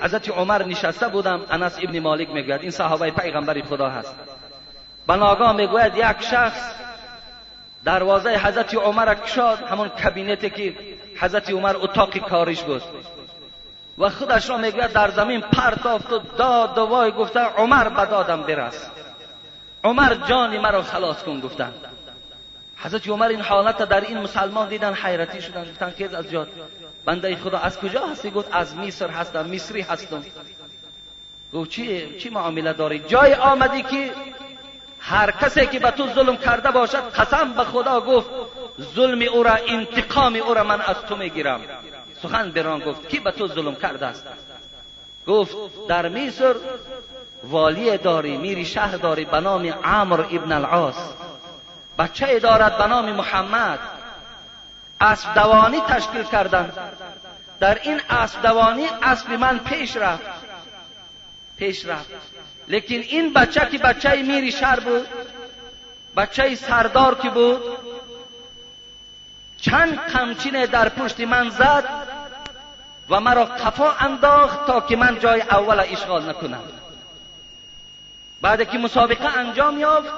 حضرت عمر نشسته بودم انس ابن مالک می‌گوید این صحابه پیغمبر خدا هست. به ناگاه می‌گوید یک شخص دروازه حضرت عمر کشاد همون کابینتی که حضرت عمر اتاق کارش بود. و خودش را می‌گوید در زمین پرتافت و داد و وای گفته عمر به دادم برس. عمر جان مرا خلاص کن گفتن. حضرت عمر این حالت در این مسلمان دیدن حیرتی شدن. گفتن که از جاد بنده خدا از کجا هستی؟ گفت از مصر هستم مصری هستم. گفت چی چی معامله داری؟ جای آمدی که هر کسی که به تو ظلم کرده باشد قسم به خدا گفت ظلم او را انتقام او را من از تو می‌گیرم. سخن بران گفت کی به تو ظلم کرده است؟ گفت در مصر والی داری میری شهر داری به نام عمر ابن العاص. بچه دارد به نام محمد. اسب دوانی تشکیل کردند در این اسب دوانی اسب من پیش رفت. پیش رفت. لیکن این بچه که بچه میری شهر بود بچه سردار که بود چند قمچین در پشت من زد و مرا قفا انداخت تا که من جای اول اشغال نکنم. بعد که مسابقه انجام یافت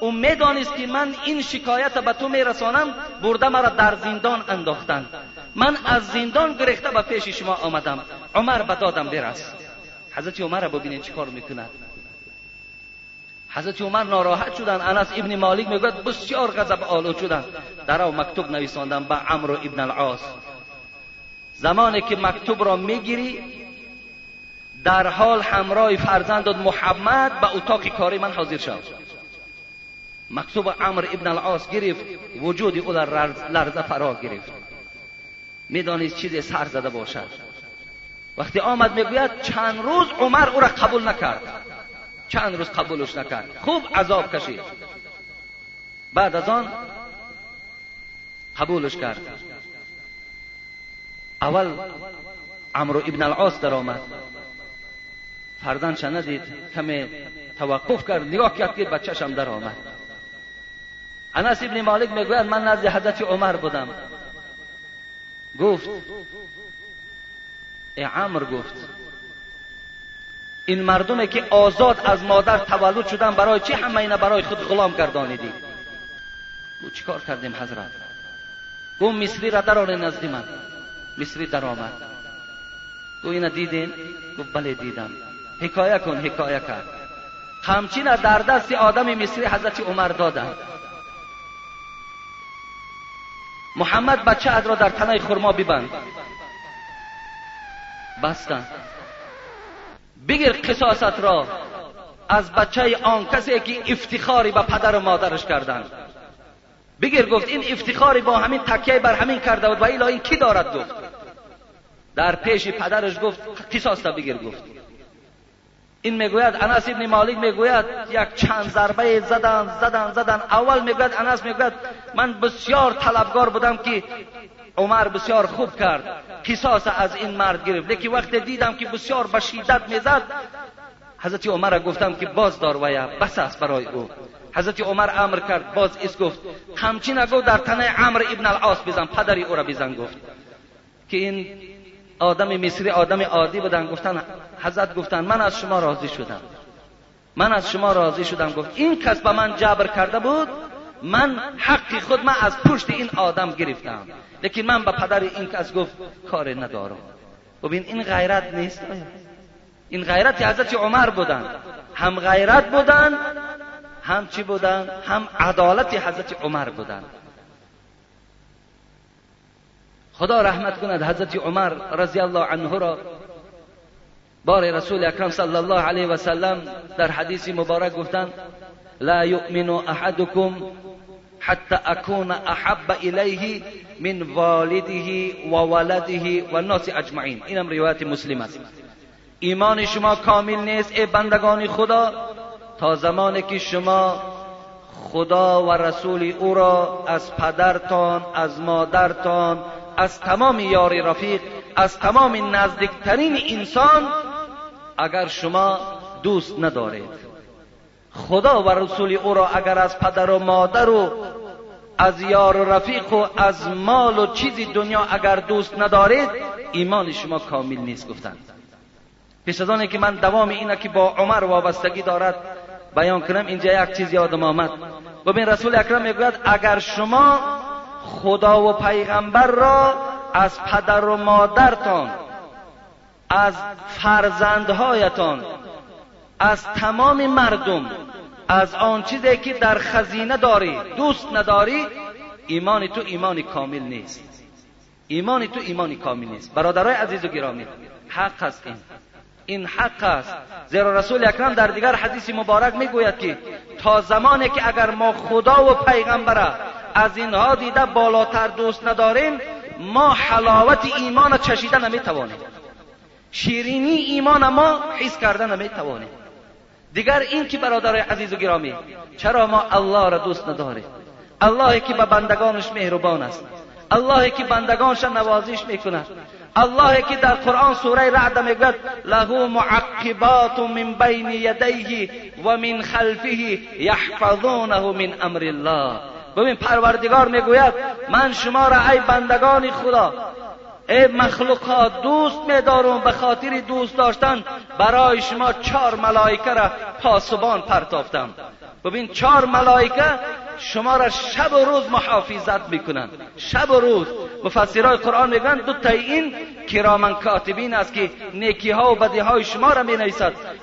او می‌دانست که من این شکایت به تو میرسانم برده مرا در زندان انداختند. من از زندان گرفته به پیش شما آمدم. عمر به دادم برس. حضرت عمر را ببینید چی کار می‌کند. حضرت عمر ناراحت شدن انس ابن مالک می‌گوید بسیار غضب آلود شدن در او مکتوب نویساندم به عمرو ابن العاص. زمانی که مکتوب را می‌گیری در حال همراه فرزندت محمد به اتاق کاری من حاضر شد مکتوب عمر ابن العاص گرفت وجود او در لرزه فرا گرفت. می‌دانست چیزی سر زده باشد. وقتی آمد می‌گوید چند روز عمر او را قبول نکرد. چند روز قبولش نکرد. خوب عذاب کشید. بعد از آن قبولش کرد. اول عمرو ابن العاص در آمد فرزندش ندید کمی توقف کرد نگاه کرد که بچهشم در آمد انس ابن مالک می‌گوید من نزد حضرت عمر بودم گفت ای عمر گفت این مردمی که آزاد از مادر تولد شدن برای چی همه اینا برای خود غلام گردانیدی گفت چیکار کردیم حضرت گفت مصری را در نزد من مصری در آمد گفت اینا دیدین گفت بله دیدم حکایه کن حکایه کرد همچین در دست آدم مصری حضرت عمر دادن محمد بچه را در تنه خرما ببند. بستن بگیر قصاصت را. از بچه آن کسی که افتخاری به پدر و مادرش کردن. بگیر گفت این افتخاری با همین تکیه بر همین کرده بود و ایلا این کی دارد گفت؟ در پیش پدرش گفت قصاص بگیر گفت. این می‌گوید انس ابن مالک می‌گوید یک چند ضربه زدن زدن زدن. اول می‌گوید انس می‌گوید من بسیار طلبگار بودم که عمر بسیار خوب کرد. قصاص از این مرد گرفت. لیکن وقت دیدم که بسیار به شدت می‌زد حضرت عمر گفتم که باز دار ویا بس است برای او. حضرت عمر امر کرد باز اس گفت همچی نگو در تنه عمر ابن العاص بزن پدری او را بزن گفت. که این آدم مصری آدم عادی بودن گفتن حضرت گفتن من از شما راضی شدم. من از شما راضی شدم گفت. این کس به من جبر کرده بود من حقی خود من از پشت این آدم گرفتم. لیکن من به پدر این کس گفت کار ندارم. ببین این غیرت نیست. این غیرت حضرت عمر بودن. هم غیرت بودن هم چی بودن؟ هم عدالت حضرت عمر بودن. خدا رحمت کند حضرت عمر رضی الله عنه را بار رسول اکرم صلی الله علیه و سلم در حدیث مبارک گفتند لا یؤمن احدکم حتى اكون احب الیه من والده و ولده و الناس اجمعین اینم روایت ایمان شما کامل نیست ای بندگان خدا. تا زمانی که شما خدا و رسول او را از پدرتان از مادرتان از تمام یاری رفیق از تمام نزدیکترین انسان اگر شما دوست ندارید. خدا و رسول او را اگر از پدر و مادر و از یار و رفیق و از مال و چیزی دنیا اگر دوست ندارید ایمان شما کامل نیست گفتند. پیش از که من دوام اینه که با عمر وابستگی دارد بیان کنم اینجا یک چیز یادم آمد. ببین رسول اکرم می‌گوید اگر شما خدا و پیغمبر را از پدر و مادرتان از فرزندهایتان از تمام مردم از آن چیزی که در خزینه داری دوست نداری ایمان تو ایمان کامل نیست. ایمان تو ایمان کامل نیست. برادرای عزیز و گرامی حق است این. این حق است. زیرا رسول اکرم در دیگر حدیث مبارک می‌گوید که تا زمانی که اگر ما خدا و پیغمبر از اینها دیده بالاتر دوست نداریم ما حلاوت ایمان چشیده نمی‌توانیم. شیرینی ایمان ما حس کرده نمی‌توانیم. دیگر این که برادر عزیز و گرامی چرا ما الله را دوست نداریم؟ الله که به بندگانش مهربان است. الله که بندگانش نوازش می‌کند. الله که در قرآن سوره رعد می‌گوید له معقبات من بین یدیه و من خلفه یحفظونه من امر الله. ببین پروردگار می‌گوید من شما را ای بندگان خدا ای مخلوقات دوست میدارم به خاطر دوست داشتن برای شما چهار ملائکه را پاسبان پرتافتم. ببین چهار ملائکه شما را شب و روز محافظت می‌کنند شب و روز. مفسرای قرآن میگن دو تا این کرامن کاتبین است که نیکی ها و بدی های شما را می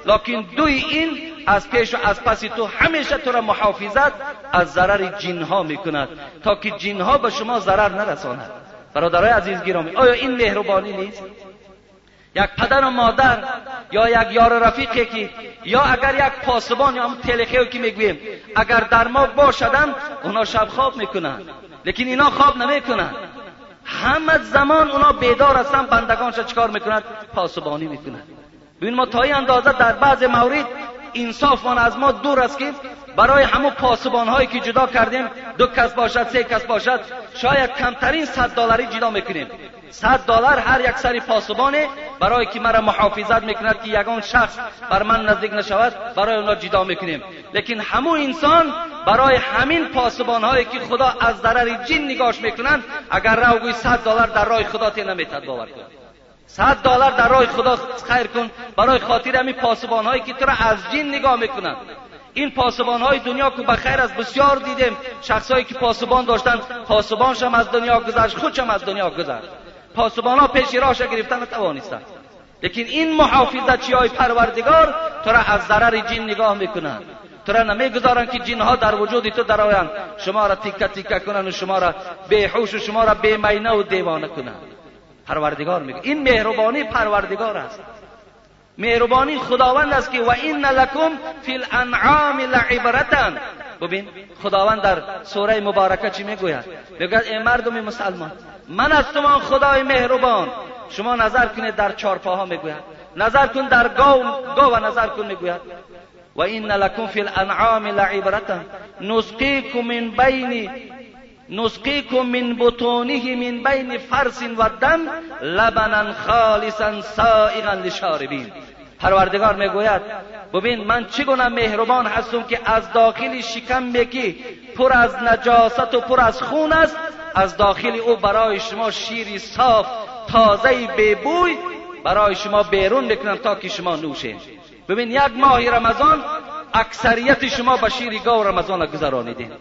لکن دوی این از پیش و از پس تو همیشه تو را محافظت از ضرر جن ها می‌کند. تا که جن ها به شما ضرر نرساند. برادرای عزیز گرامی آیا این مهربانی نیست؟ یک پدر و مادر یا یک یار رفیقی که یا اگر یک پاسبان یا هم تلخیو که می‌گویم اگر در ما باشدن اونا شب خواب می‌کنن. لیکن اینا خواب نمی‌کنن. همه زمان اونا بیدار هستن بندگانش چکار می‌کنند پاسبانی می‌کنند ببین ما تا این اندازه در بعض مورد انصافمان از ما دور است که برای همون پاسبان هایی که جدا کردیم دو کس باشد سه کس باشد شاید کمترین صد دلاری جدا می‌کنیم. صد دلار هر یک سری پاسبانه برای که مرا محافظت می‌کند که یگان شخص بر من نزدیک نشود برای اونا جدا می‌کنیم. لیکن همون انسان برای همین پاسبان هایی که خدا از ضرر جن نگاش می‌کنند اگر رو صد دلار در راه خدا تی نمیتد باور کن. صد دلار در راه خدا خیر کن برای خاطر همین پاسبان هایی که تو را از جن نگاه می‌کنند. این پاسبان های دنیا که بخیر از بسیار دیدیم شخصایی که پاسبان داشتن پاسبانش هم از دنیا گذشت خودشم از دنیا گذشت. پاسبان ها پیش راش گرفتن نتوانستند لیکن این محافظت های پروردگار؟ تو را از ضرر جن نگاه می‌کنند تو را نمی‌گذارند که جن ها در وجود تو درآیند شما را تیکه تیکه کنند و شما را بیهوش و شما را بیمینه و دیوانه کنند پروردگار میگه این مهربانی پروردگار است. مهربانی خداوند است که و این لکم فی الانعام لعبرتن. ببین خداوند در سوره مبارکه چی می‌گوید؟ می‌گوید ای مردم مسلمان من از شما خدای مهربان. شما نظر کنید در چارپاها می‌گوید. نظر کن در گاو گاو نظر کن می‌گوید. و این لکم فی الانعام لعبرتا نسقیکم من بین نسقیکم من بطونه من بین فرس و دم لبنا خالصا سائغا لشاربین. پروردگار می‌گوید ببین من چگونه مهربان هستم که از داخل شکم که پر از نجاست و پر از خون است. از داخل او برای شما شیری صاف تازه ببوی برای شما بیرون می‌کنم تا که شما نوشین ببین یک ماه رمضان اکثریت شما به شیر گاو رمضان گذرانیدین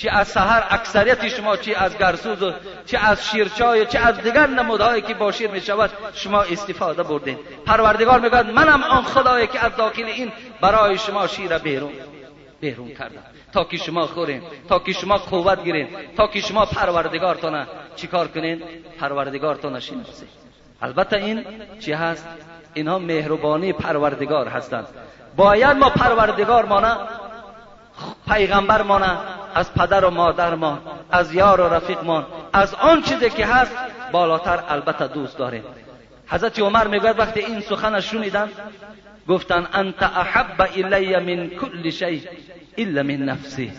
چه از سحر اکثریت شما چه از گرسوز و چه از شیرچای چه از دیگر نمودهایی که با شیر می شود شما استفاده بردین. پروردگار می‌گوید منم آن خدایی که از داخل این برای شما شیر بیرون بیرون کردم. تا که شما خورین تا که شما قوت گیرین تا که شما پروردگارتان چیکار کنین؟ پروردگارتان شناسید البته این چی هست؟ اینها مهربانی پروردگار هستند. باید ما پروردگار مانه پیغمبر مانه از پدر و مادر ما از یار و رفیق ما از آن چیزی که هست بالاتر البته دوست داریم. حضرت عمر می‌گوید وقتی این سخن شنیدن گفتن انت احب الی من کل شیء الا من نفسی.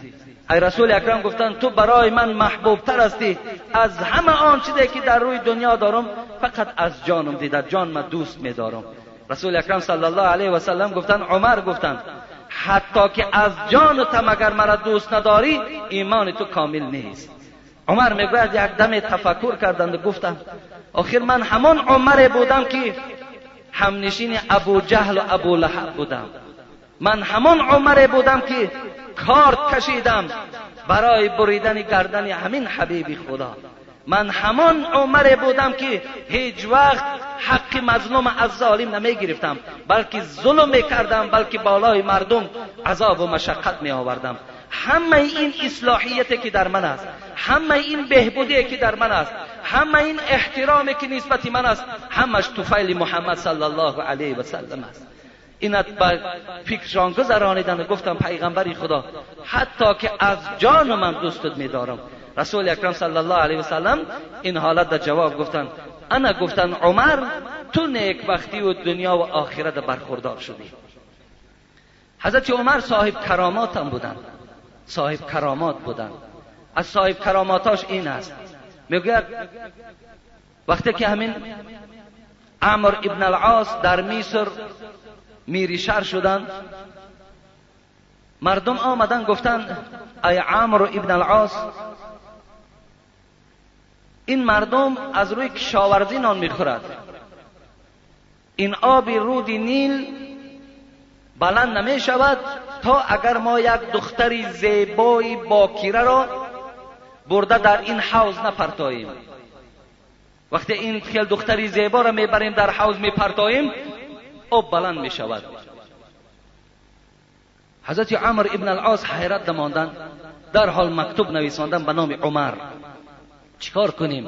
ای رسول اکرم گفتن تو برای من محبوب تر هستی از همه آن چیزی که در روی دنیا دارم فقط از جانم دیده جان ما دوست میدارم. رسول اکرم صلی الله علیه و سلم گفتن عمر گفتن حتی که از جان تو مگر مرا دوست نداری ایمان تو کامل نیست. عمر می‌گوید یک دم تفکر کردند و گفتم آخر من همان عمر بودم که همنشین ابو جهل و ابو لحب بودم. من همان عمر بودم که کارت کشیدم برای بریدن گردن همین حبیب خدا. من همان عمر بودم که هیچ وقت حق مظلوم از ظالم نمی گرفتم بلکه ظلم می کردم بلکه بالای مردم عذاب و مشقت می آوردم همه این اصلاحیتی که در من است همه این بهبودی که در من است همه این احترامی که نسبت من است همش توفیل محمد صلی الله علیه و سلم است. اینت با فکرشان گذرانیدن گفتم پیغمبری خدا حتی که از جان من دوستت میدارم. رسول اکرم صلی الله علیه و سلم این حالت در جواب گفتن انا گفتن عمر تو نیک بختی و دنیا و آخرت برخوردار شدی حضرت عمر صاحب کرامات هم بودن صاحب کرامات بودن از صاحب کراماتاش این است میگه وقتی که همین عمر ابن العاص در مصر میریشر شدن مردم آمدن گفتن ای عمر ابن العاص این مردم از روی کشاورزی نان می‌خورد. این آب رود نیل بلند نمی شود تا اگر ما یک دختری زیبای باکیره را برده در این حوز نپرتاییم. وقتی این خیل دختری زیبا را می‌بریم در حوز میپرتاییم آب بلند می‌شود. حضرت عمر ابن العاص حیرت دماندن در حال مکتوب نویساندن به نام عمر. چیکار کنیم؟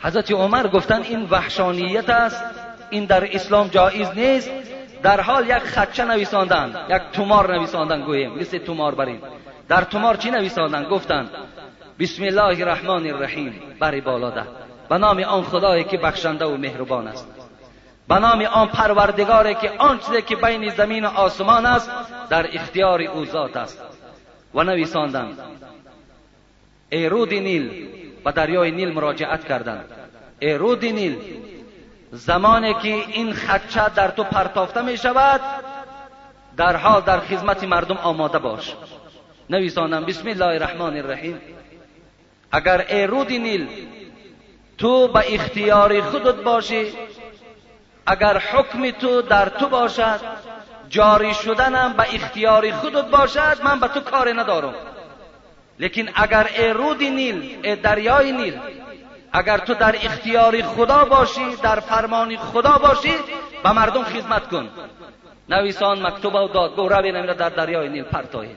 حضرت عمر گفتن این وحشانیت است این در اسلام جایز نیست در حال یک خدچه نویساندن یک تومار نویساندن گوییم مثل تومار برین در تومار چی نویساندن؟ گفتن بسم الله الرحمن الرحیم بری بالا ده. به نام آن خدایی که بخشنده و مهربان است. به نام آن پروردگاری که آن چیزی که بین زمین و آسمان است در اختیار او ذات است. و نویساندن ای رود نیل به دریای نیل مراجعت کردند. ای رود نیل زمانی که این خدچه در تو پرتافته می شود در حال در خدمت مردم آماده باش. نویسانم بسم الله الرحمن الرحیم. اگر ای رود نیل تو به اختیار خودت باشی اگر حکم تو در تو باشد جاری شدنم به اختیار خودت باشد من به تو کاری ندارم. لیکن اگر ای رود نیل ای دریای نیل اگر تو در اختیار خدا باشی در فرمان خدا باشی به مردم خدمت کن. نویسان مکتوب و دادگو روی نمیره در دریای نیل پرتایی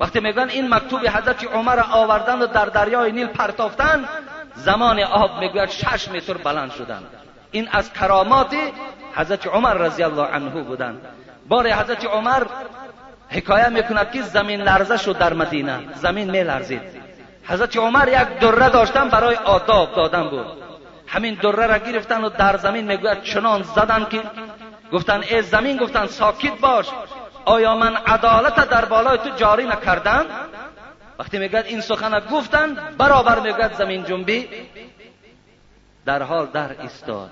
وقتی میگن این مکتوب حضرت عمر آوردن و در دریای نیل پرتافتن زمان آب می‌گوید شش متر بلند شدن. این از کرامات حضرت عمر رضی الله عنه بودن. بار حضرت عمر حکایه می‌کند که زمین لرزه شد در مدینه. زمین میلرزید. حضرت عمر یک دره داشتن برای آداب دادن بود. همین دره را گرفتن و در زمین می‌گوید چنان زدن که گفتن ای زمین گفتن ساکت باش. آیا من عدالت در بالای تو جاری نکردم؟ وقتی می‌گوید این سخن گفتن برابر می‌گوید زمین جنبی در حال در ایستاد.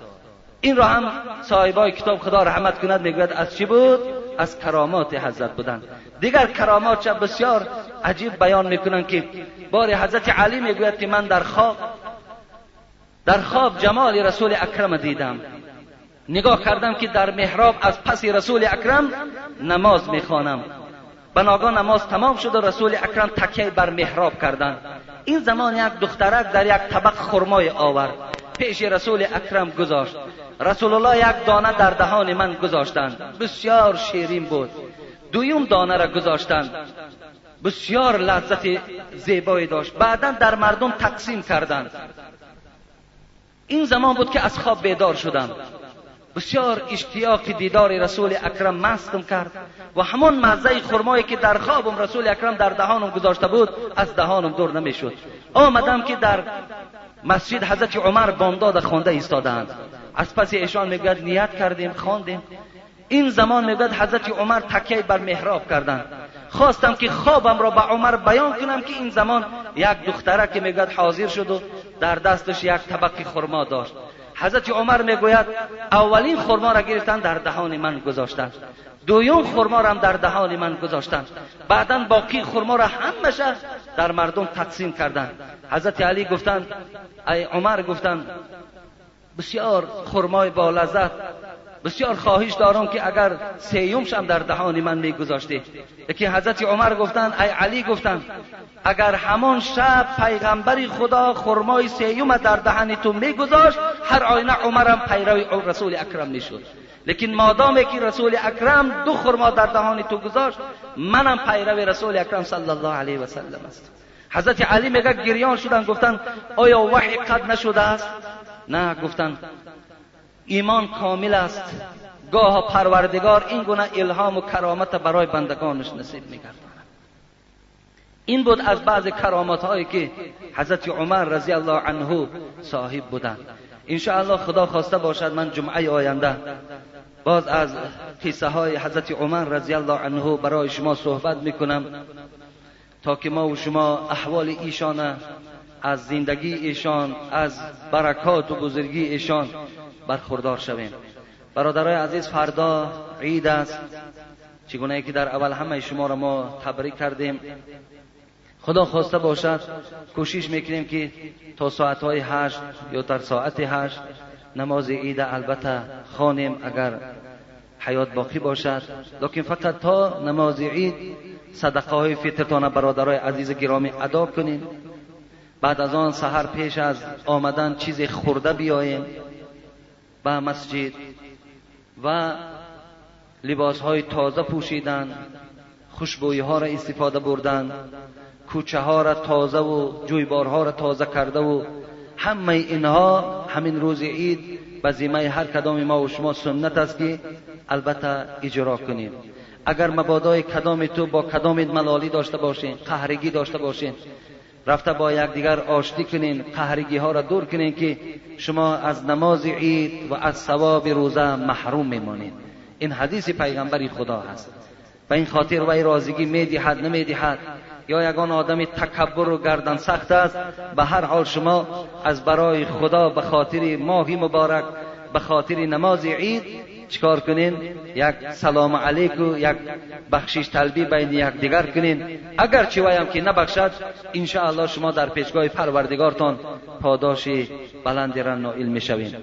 این را هم صاحبای کتاب خدا رحمت کند می‌گوید از چی بود؟ از کرامات حضرت بودن دیگر کرامات چه بسیار عجیب بیان می‌کنن که بار حضرت علی می‌گوید که من در خواب در خواب جمال رسول اکرم دیدم. نگاه کردم که در محراب از پس رسول اکرم نماز می‌خوانم. بناگاه نماز تمام شد و رسول اکرم تکیه بر محراب کردند. این زمان یک دخترک در یک طبق خرمای آورد. پیش رسول اکرم گذاشت. رسول الله یک دانه در دهان من گذاشتند. بسیار شیرین بود. دویم دانه را گذاشتند. بسیار لذت زیبایی داشت. بعدا در مردم تقسیم کردند. این زمان بود که از خواب بیدار شدم. بسیار اشتیاق دیدار رسول اکرم مستم کرد و همان مزه خرمایی که در خوابم رسول اکرم در دهانم گذاشته بود از دهانم دور نمی‌شد. آمدم که در مسجد حضرت عمر بامداد خونده ایستادند. از پس ایشان می‌گوید نیت کردیم خواندیم. این زمان می‌گوید حضرت عمر تکیه بر محراب کردند. خواستم که خوابم را به عمر بیان کنم که این زمان یک دختره که می‌گوید حاضر شد و در دستش یک طبق خرما داشت. حضرت عمر می‌گوید اولین خرما را گرفتن در دهان من گذاشتند دویم خرما را هم در دهان من گذاشتند بعدا باقی خرما را همشه در مردم تقسیم کردند حضرت علی گفتند ای عمر گفتند بسیار خرمای با لذت بسیار خواهش دارم که اگر سیومش هم در دهان من میگذاشته که حضرت عمر گفتند ای علی گفتند اگر همان شب پیغمبری خدا خرمای سیوم در دهن تو میگذاشت هر آینه عمرم پیرو رسول اکرم می‌شد. لیکن مادامی که رسول اکرم دو خرما در دهان تو گذاشت منم پیرو رسول اکرم صلی الله علیه و سلم است. حضرت علی میگه گریان شدن گفتن آیا وحی قد نشده است؟ نه گفتن ایمان کامل است. گاه پروردگار این گونه الهام و کرامت برای بندگانش نصیب میگرداند این بود از بعض کرامات هایی که حضرت عمر رضی الله عنه صاحب بودند. ان خدا خواسته باشد من جمعه آینده باز از قصه های حضرت عمر رضی الله عنه برای شما صحبت می‌کنم تا که ما و شما احوال ایشان از زندگی ایشان از برکات و بزرگی ایشان برخوردار شویم. برادرای عزیز فردا عید است. چگونه که در اول همه شما را ما تبریک کردیم. خدا خواسته باشد کوشش می‌کنیم که تا ساعت های هشت یا در ساعت هشت نماز عید البته خانیم اگر حیات باقی باشد. لکن فقط تا نماز عید صدقه های فطرتان برادرای عزیز گرامی ادا کنیم. بعد از آن سحر پیش از آمدن چیز خورده بیاییم. به مسجد و لباس های تازه پوشیدن خوشبوی ها را استفاده بردن کوچه ها را تازه و ها را تازه کرده و همه اینها همین روز عید به هر کدام ما و شما سنت است که البته اجرا کنیم. اگر مبادای کدام تو با کدام ملالی داشته باشین قهرگی داشته باشین رفته با یکدیگر آشتی کنین قهرگی ها را دور کنین که شما از نماز عید و از ثواب روزه محروم میمانید. این حدیث پیغمبری خدا هست. و این خاطر وی رازگی می‌دهد نمی‌دهد. یا یگان آدم تکبر و گردن سخت است به هر حال شما از برای خدا به خاطر ماهی مبارک به خاطر نماز عید چیکار کنین? یک سلام علیک و یک بخشش طلبی بین یک دیگر کنین. اگر چی وایم که نبخشد ان شما در پیشگاه پروردگارتان پاداش بلندی را نائل می‌شوین